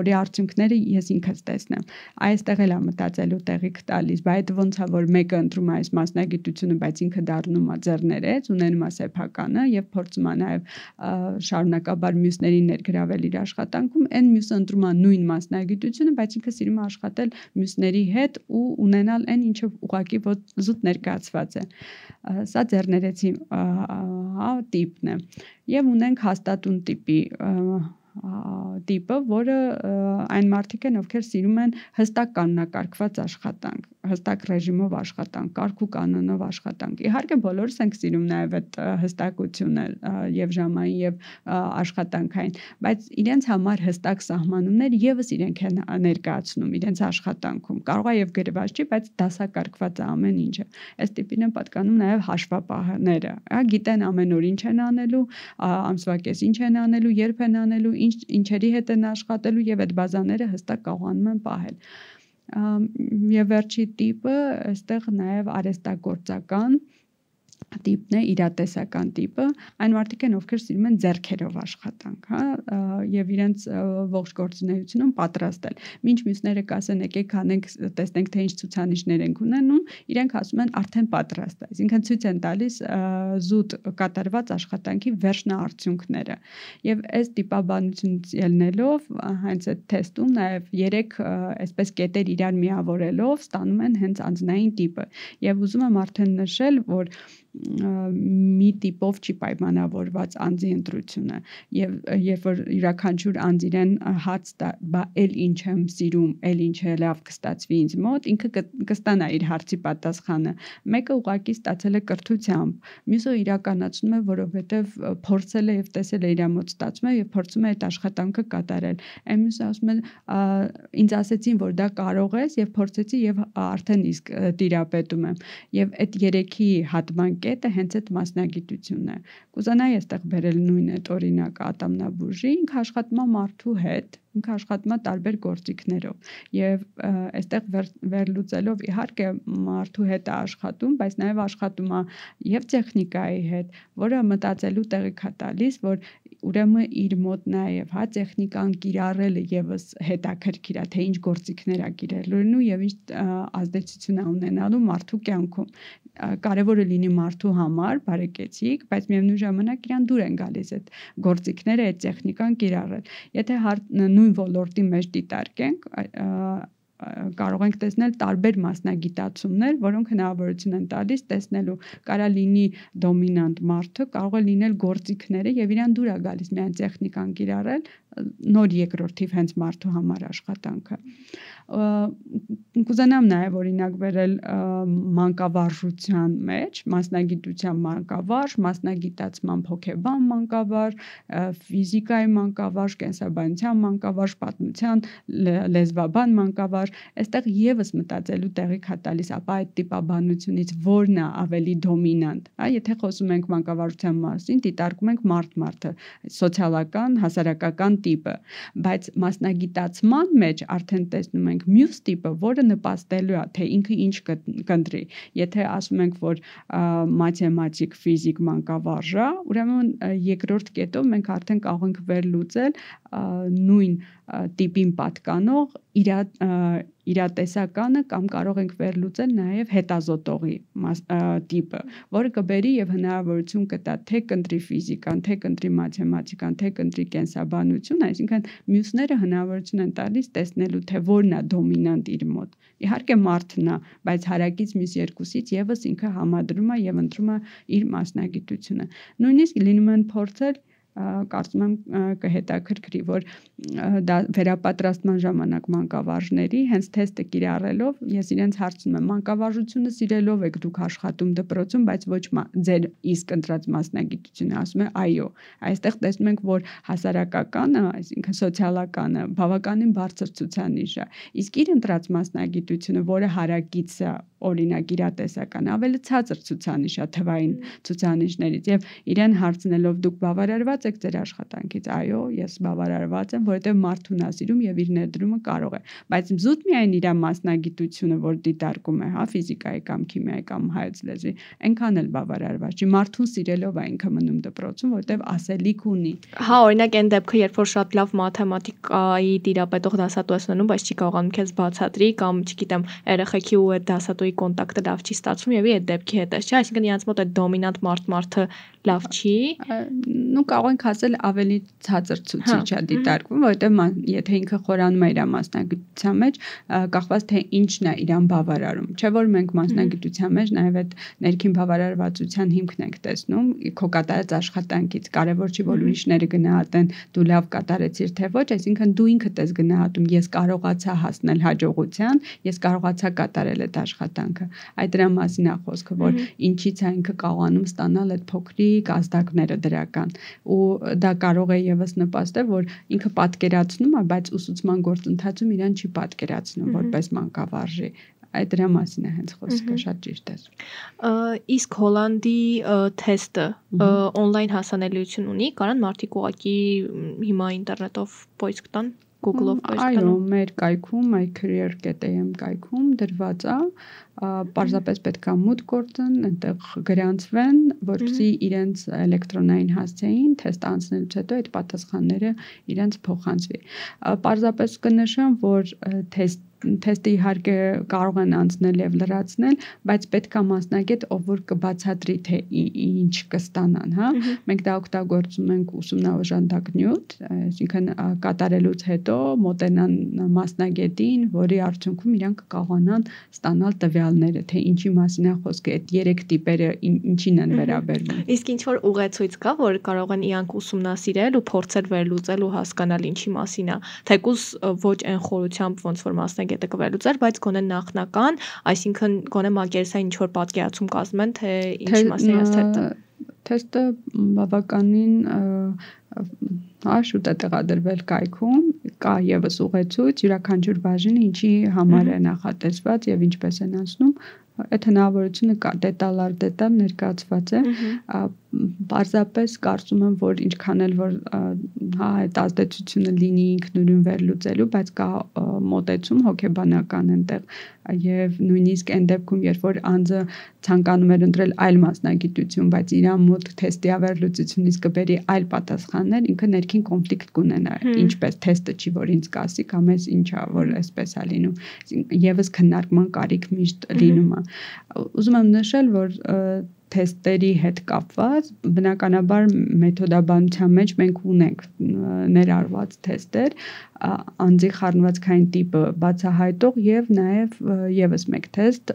որի արդյունքները ես ինքս տեսնեմ։ Այստեղ էլ է մտածելու տեղիք տալիս, բայց ոնց է որ մեկը ընտրում է այս մասնագիտությունը, բայց ինքը դառնում է ձեռները ներեց, ունենում է սեփականը եւ փորձում է նաեւ շարունակաբար մյուսներին ներգրավել իր աշխատանքում, այն մյուսը ընտրում է նույն մասնագիտությունը, բայց ինքը սիրում է աշխատել մյուսների հետ ու ունենալ այն ինչը ուղակի զուտ ներկայացված է։ Սա ձեռներեցի հա տիպն է։ Եվ ունենք հաստատուն տիպի տիպը, որը այն մարդիկ են, ովքեր սիրում են հստակ կանոնակարգված աշխատանք, հստակ ռեժիմով աշխատանք, կարգ ու կանոնով աշխատանք։ Իհարկե բոլորս ենք սիրում նաև այդ հստակությունը եւ ժամային եւ աշխատանքային, բայց իրենց համար հստակ սահմանումներ եւս իրենք են ներկայացնում իրենց աշխատանքում։ Կարող է եւ գրված չի, բայց դասակարգված է ամեն ինչը։ Այս տիպին են պատկանում նաև հաշվապահները։ Հա գիտեն ամեն օր ինչ են անելու, ամսվա կես ինչ են անելու, երբ են անելու, ինչ ինչերի հետ են աշխատելու եւ այդ բազաները հստակ կարողանում են պահել եւ վերջի տիպը այստեղ նաեւ արեստագործական տիպն է, իրատեսական տիպը, այն մարդիկ են, ովքեր սիրում են ձեռքերով աշխատանք, հա, եւ իրենց ողջ գործունեությունում պատրաստել։ Մինչ մյուսները կասեն, եկեք անենք, տեսնենք թե ինչ ցուցանիշներ ենք ունենում, իրենք ասում են արդեն պատրաստ է։ Այսինքն ցույց են տալիս զուտ կատարված աշխատանքի վերջնաարդյունքները։ Եվ այս տիպաբանությունից ելնելով, հենց այդ թեստում նաեւ 3 այսպես կետեր իրար միավորելով ստանում են հենց անձնային տիպը։ Եվ ուզում եմ արդեն նշել, որ մի տիպով չի պայմանավորված անձի ընտրությունը եւ երբ որ յուրաքանչյուր անձ իրեն հաց տա բա էլ ինչ եմ սիրում էլ ինչ է լավ կստացվի ինձ մոտ ինքը կստանա իր հարցի պատասխանը մեկը ուղակի ստացել է կրթությամբ մյուսը իրականացնում է որովհետեւ փորձել է եւ տեսել է իր մոտ ստացվում է եւ փորձում է այդ աշխատանքը կատարել այն մյուսը ասում է ինձ ասեցին որ դա կարող ես եւ փորձեցի եւ արդեն իսկ տիրապետում եմ եւ այդ երեքի հատման կետը հենց այդ մասնագիտությունն է։ Կուզանայի այստեղ բերել նույն այդ օրինակ ատամնաբուժի, ինքը աշխատում է մարդու հետ, ինքը աշխատում է տարբեր գործիքներով եւ այստեղ վեր, վերլուծելով իհարկե մարդու հետ է աշխատում, բայց նաեւ աշխատում է եւ տեխնիկայի հետ, որը մտածելու տեղիք է տալիս, որ ուրեմն իր մոտ նաև հա տեխնիկան կիրառելը եւս հետաքրքիր է թե ինչ գործիքներ է կիրառելու եւ ինչ ազդեցություն է ունենալու մարդու կյանքում կարևորը լինի մարդու համար բարեկեցիկ բայց միևնույն ժամանակ իրան դուր են գալիս այդ գործիքները այդ տեխնիկան կիրառել եթե նույն ոլորտի մեջ դիտարկենք կարող ենք տեսնել տարբեր մասնագիտացումներ, որոնք հնարավորություն են տալիս տեսնելու կարա լինի դոմինանտ մարդը, կարող է լինել գործիքները եւ իրան դուր է գալիս միայն տեխնիկան կիրառել, նոր երկրորդ թիվ հենց մարդու համար աշխատանքը կուզենամ նաև օրինակ վերել մանկավարժության մեջ, մասնագիտության մանկավարժ, մասնագիտացման հոգեբան մանկավարժ, ֆիզիկայի մանկավարժ, կենսաբանության մանկավարժ, պատմության լեզվաբան մանկավարժ, այստեղ եւս մտածելու տեղիք հա տալիս, ապա այդ տիպաբանությունից որն է ավելի դոմինանտ, հա, եթե խոսում ենք մանկավարժության մասին, դիտարկում ենք մարդ-մարդը, սոցիալական, հասարակական տիպը, բայց մասնագիտացման մեջ արդեն տեսնում ենք մյուս տիպը, որը նպաստելու է, թե ինքը ինչ կընտրի։ Եթե ասում ենք, որ մաթեմատիկ, ֆիզիկ մանկավարժա, ուրեմն երկրորդ կետով մենք արդեն կարող ենք վերլուծել նույն տիպին պատկանող իրա իրատեսականը կամ կարող ենք վերլուծել նաև հետազոտողի տիպը, որը կբերի եւ հնարավորություն կտա թե կընտրի ֆիզիկան, թե կընտրի մաթեմատիկան, թե կընտրի կենսաբանություն, այսինքն մյուսները հնարավորություն են տալիս տեսնելու թե որն է դոմինանտ իր մոտ։ Իհարկե մարդն է, բայց հարակից մյուս երկուսից եւս ինքը համադրում է եւ ընտրում է իր մասնագիտությունը։ Նույնիսկ լինում են փորձել կարծում եմ կհետաքրքրի, որ դա վերապատրաստման ժամանակ մանկավարժների հենց թեստը կիրառելով ես իրենց հարցնում եմ մանկավարժությունը սիրելով եք դուք աշխատում դպրոցում, բայց ոչ ձեր իսկ ընտրած մասնագիտությունը, ասում է այո։ Այստեղ տեսնում ենք, որ հասարակականը, այսինքն սոցիալականը բավականին բարձր ցուցանիշ է։ Իսկ իր ընտրած մասնագիտությունը, որը հարակից է օրինակ իրատեսական ավելի ցածր ցուցանիշ է թվային ցուցանիշներից եւ իրեն հարցնելով դուք բավարարված եք ձեր աշխատանքից այո ես բավարարված եմ որովհետեւ մարդուն ասիրում եւ իր ներդրումը կարող է բայց զուտ միայն իր մասնագիտությունը որ դիտարկում է հա ֆիզիկայի կամ քիմիայի կամ հայոց լեզվի այնքան էլ բավարարված չի մարդուն սիրելով է ինքը մնում դպրոցում որովհետեւ ասելիք ունի հա օրինակ այն դեպքը երբ որ շատ լավ մաթեմատիկայի տիրապետող դասատու ես ունենում բայց չի կարողանում քեզ բացատրի կամ չգիտեմ երեխեքի ու այդ դասատուի կոնտակտը լավ չի ստացվում եւ այդ դեպքի հետ է չէ այսինքն իրանց մոտ այդ դոմինանտ մարդ մարդը լավ չի նու կարող ենք ասել ավելի ցածր ցուցիչ է դիտարկվում որովհետեւ եթե ինքը խորանում է իր մասնագիտության մեջ կախված թե ինչն է իրան բավարարում չէ որ մենք մասնագիտության մեջ նաեւ այդ ներքին բավարարվածության հիմքն ենք տեսնում քո կատարած աշխատանքից կարևոր չի որ ուրիշները գնահատեն դու լավ կատարեցիր թե ոչ այսինքն դու ինքդ ես գնահատում ես կարողացա հասնել հաջողության ես կարողացա կատարել այդ աշխատանքը այդ դրա մասին է խոսքը որ ինչից է ինքը կարողանում ստանալ այդ փոքրիկ ազդակները դրական ու դա կարող է եւս նպաստել որ ինքը պատկերացնում է բայց ուսուցման գործընթացում իրան չի պատկերացնում որպես մանկավարժի այդ դրա մասին է հենց խոսքը շատ ճիշտ է իսկ հոլանդի թեստը on-line հասանելիություն ունի կարան մարդիկ ուղակի հիմա ինտերնետով poisk տան Google-ով post Այո, մեր կայքում mycareer.am կայքում դրված է, պարզապես պետք է մուտք գործեն, այնտեղ գրանցվեն, որպեսզի իրենց էլեկտրոնային հասցեին թեստ անցնելուց հետո այդ պատասխանները իրենց փոխանցվի։ Պարզապես կնշեմ, որ թեստ թեստը իհարկե կարող են անցնել եւ լրացնել, բայց պետք է մասնագետ, ով որ կբացատրի թե ինչ կստանան, հա։ Մենք դա օգտագործում ենք ուսումնաօժանդակ նյութ, այսինքն կատարելուց հետո մոտենան մասնագետին, որի արդյունքում իրանք կկարողանան ստանալ տվյալները, թե ինչի մասին է խոսքը, այդ երեք տիպերը ինչին են վերաբերվում։ Իսկ ինչ որ ուղեցույց կա, որ կարող են իրանք ուսումնասիրել ու փորձել վերլուծել ու հասկանալ ինչի մասին է, թեկուզ ոչ այն խորությամբ ոնց որ մասնագետ մասնագետը կվերլուծեր, բայց գոնե նախնական, այսինքն գոնե մակերեսային ինչ որ պատկերացում կազմեն, թե ինչ մասին է թեստը։ Թեստը բավականին հա շուտ է տեղադրվել կայքում, կա եւս ուղեցույց յուրաքանչյուր բաժինը ինչի համար է նախատեսված եւ ինչպես են անցնում, այդ հնարավորությունը կա դետալ առ դետալ ներկայացված է պարզապես կարծում եմ որ ինչքան էլ որ հա այդ ազդեցությունը լինի ինքնուրույն վերլուծելու բայց կա մոտեցում հոգեբանական այնտեղ եւ նույնիսկ այն դեպքում երբ որ անձը ցանկանում էր ընտրել այլ մասնագիտություն բայց իր մոտ թեստի ավերլուծությունից կբերի այլ պատասխաններ ինքը ներքին կոնֆլիկտ կունենա ինչպես թեստը չի որ ինձ կասի կամ էս ինչա որ էսպես է լինում եւս քննարկման կարիք միշտ լինում է ուզում եմ նշել որ թեստերի հետ կապված բնականաբար մեթոդաբանության մեջ մենք ունենք ներառված թեստեր անձի խառնվածքային տիպը բացահայտող եւ նաեւ եւս մեկ թեստ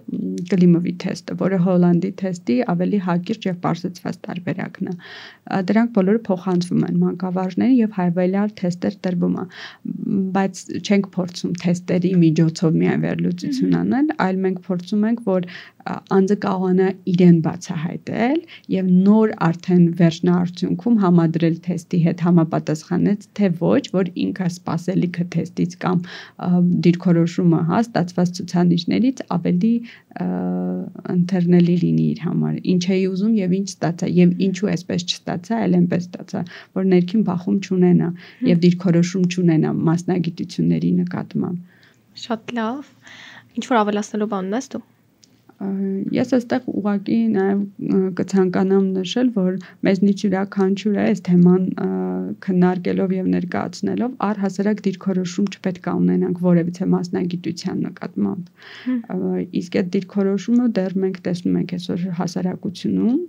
գլիմովի թեստը, որը Հոլանդի թեստի ավելի հակիրճ եւ բարձրացված տարբերակն է։ Դրանք բոլորը փոխանցվում են մանկավարժների եւ հայվելյալ թեստեր տրվում է, բայց չենք փորձում թեստերի միջոցով միայն վերլուծություն անել, այլ մենք փորձում ենք, որ անձը կարողանա իրեն բացահայտել եւ նոր արդեն վերջնարդյունքում համադրել թեստի հետ համապատասխանեց թե ոչ, որ ինքը սпасել գիտելիքը թեստից կամ դիրքորոշումը հա ստացված ցուցանիշներից ավելի ընթերնելի լինի իր համար ինչ էի ուզում եւ ինչ ստացա եւ ինչու էսպես չստացա այլ այնպես ստացա որ ներքին բախում չունենա եւ դիրքորոշում չունենա մասնագիտությունների նկատմամբ շատ լավ ինչ որ ավելացնելու բան ունես դու Ես այստեղ ուղակի նաև կցանկանամ նշել, որ մեզնից յուրաքանչյուրը այս թեման քննարկելով եւ ներկայացնելով առհասարակ դիրքորոշում չպետք է ունենանք որևիցե մասնագիտության նկատմամբ։ Իսկ այդ դիրքորոշումը դեռ մենք տեսնում ենք այսօր հասարակությունում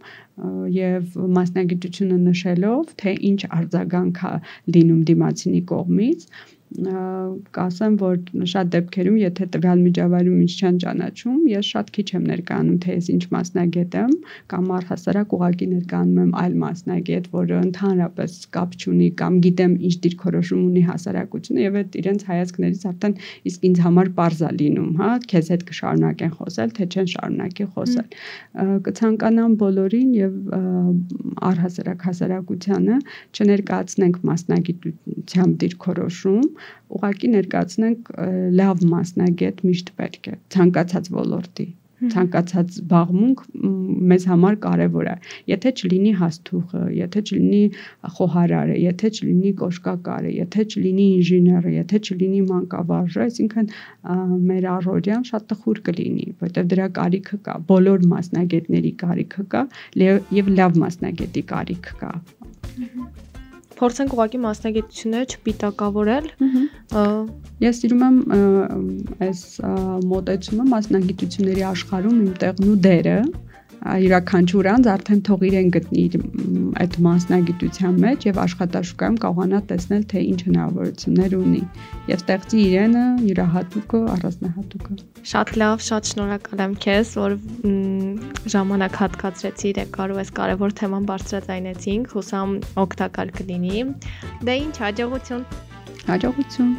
եւ մասնագիտությունը նշելով, թե ինչ արձագանք է լինում դիմացինի կողմից, կասեմ, որ շատ դեպքերում, եթե տվյալ միջավայրում ինչ չեն ճանաչում, ես շատ քիչ եմ ներկայանում, թե ես ինչ մասնագետ եմ, կամ առհասարակ ուղակի ներկայանում եմ այլ մասնագետ, որը ընդհանրապես կապ չունի կամ գիտեմ ինչ դիրքորոշում ունի հասարակությունը եւ այդ իրենց հայացքներից արդեն իսկ ինձ համար པարզա լինում, հա, քեզ հետ կշարունակեն խոսել, թե չեն շարունակի խոսել։ Կցանկանամ բոլորին եւ առհասարակ հասարակությանը չներկայացնենք մասնագիտությամբ դիրքորոշում, ուղղակի ներկայացնենք լավ մասնագետ միշտ պետք է ցանկացած ոլորտի ցանկացած զբաղմունք մեզ համար կարևոր է։ Եթե չլինի հաստուխը, եթե չլինի խոհարարը, եթե չլինի կոշկակարը, եթե չլինի ինժեները, եթե չլինի մանկավարժը, այսինքն մեր առօրյան շատ տխուր կլինի, որտեղ դրա կարիքը կա, բոլոր մասնագետների կարիքը կա եւ լավ մասնագետի կարիք կա փորձենք ուղղակի մասնագիտությունները չպիտակավորել։ Ես սիրում եմ այս մոտեցումը մասնագիտությունների աշխարհում իմ տեղն ու դերը, յուրաքանչյուր անձ արդեն թող իրեն գտնի իր այդ մասնագիտության մեջ եւ աշխատաշուկայում կարողանա տեսնել թե ինչ հնարավորություններ ունի եւ ստեղծի իրենը յուրահատուկը առանձնահատուկը շատ լավ շատ շնորհակալ եմ քեզ որ ժամանակ հատկացրեցիր եւ կարող ես կարեւոր թեման բարձրաձայնեցինք հուսամ օգտակար կլինի դե ինչ հաջողություն հաջողություն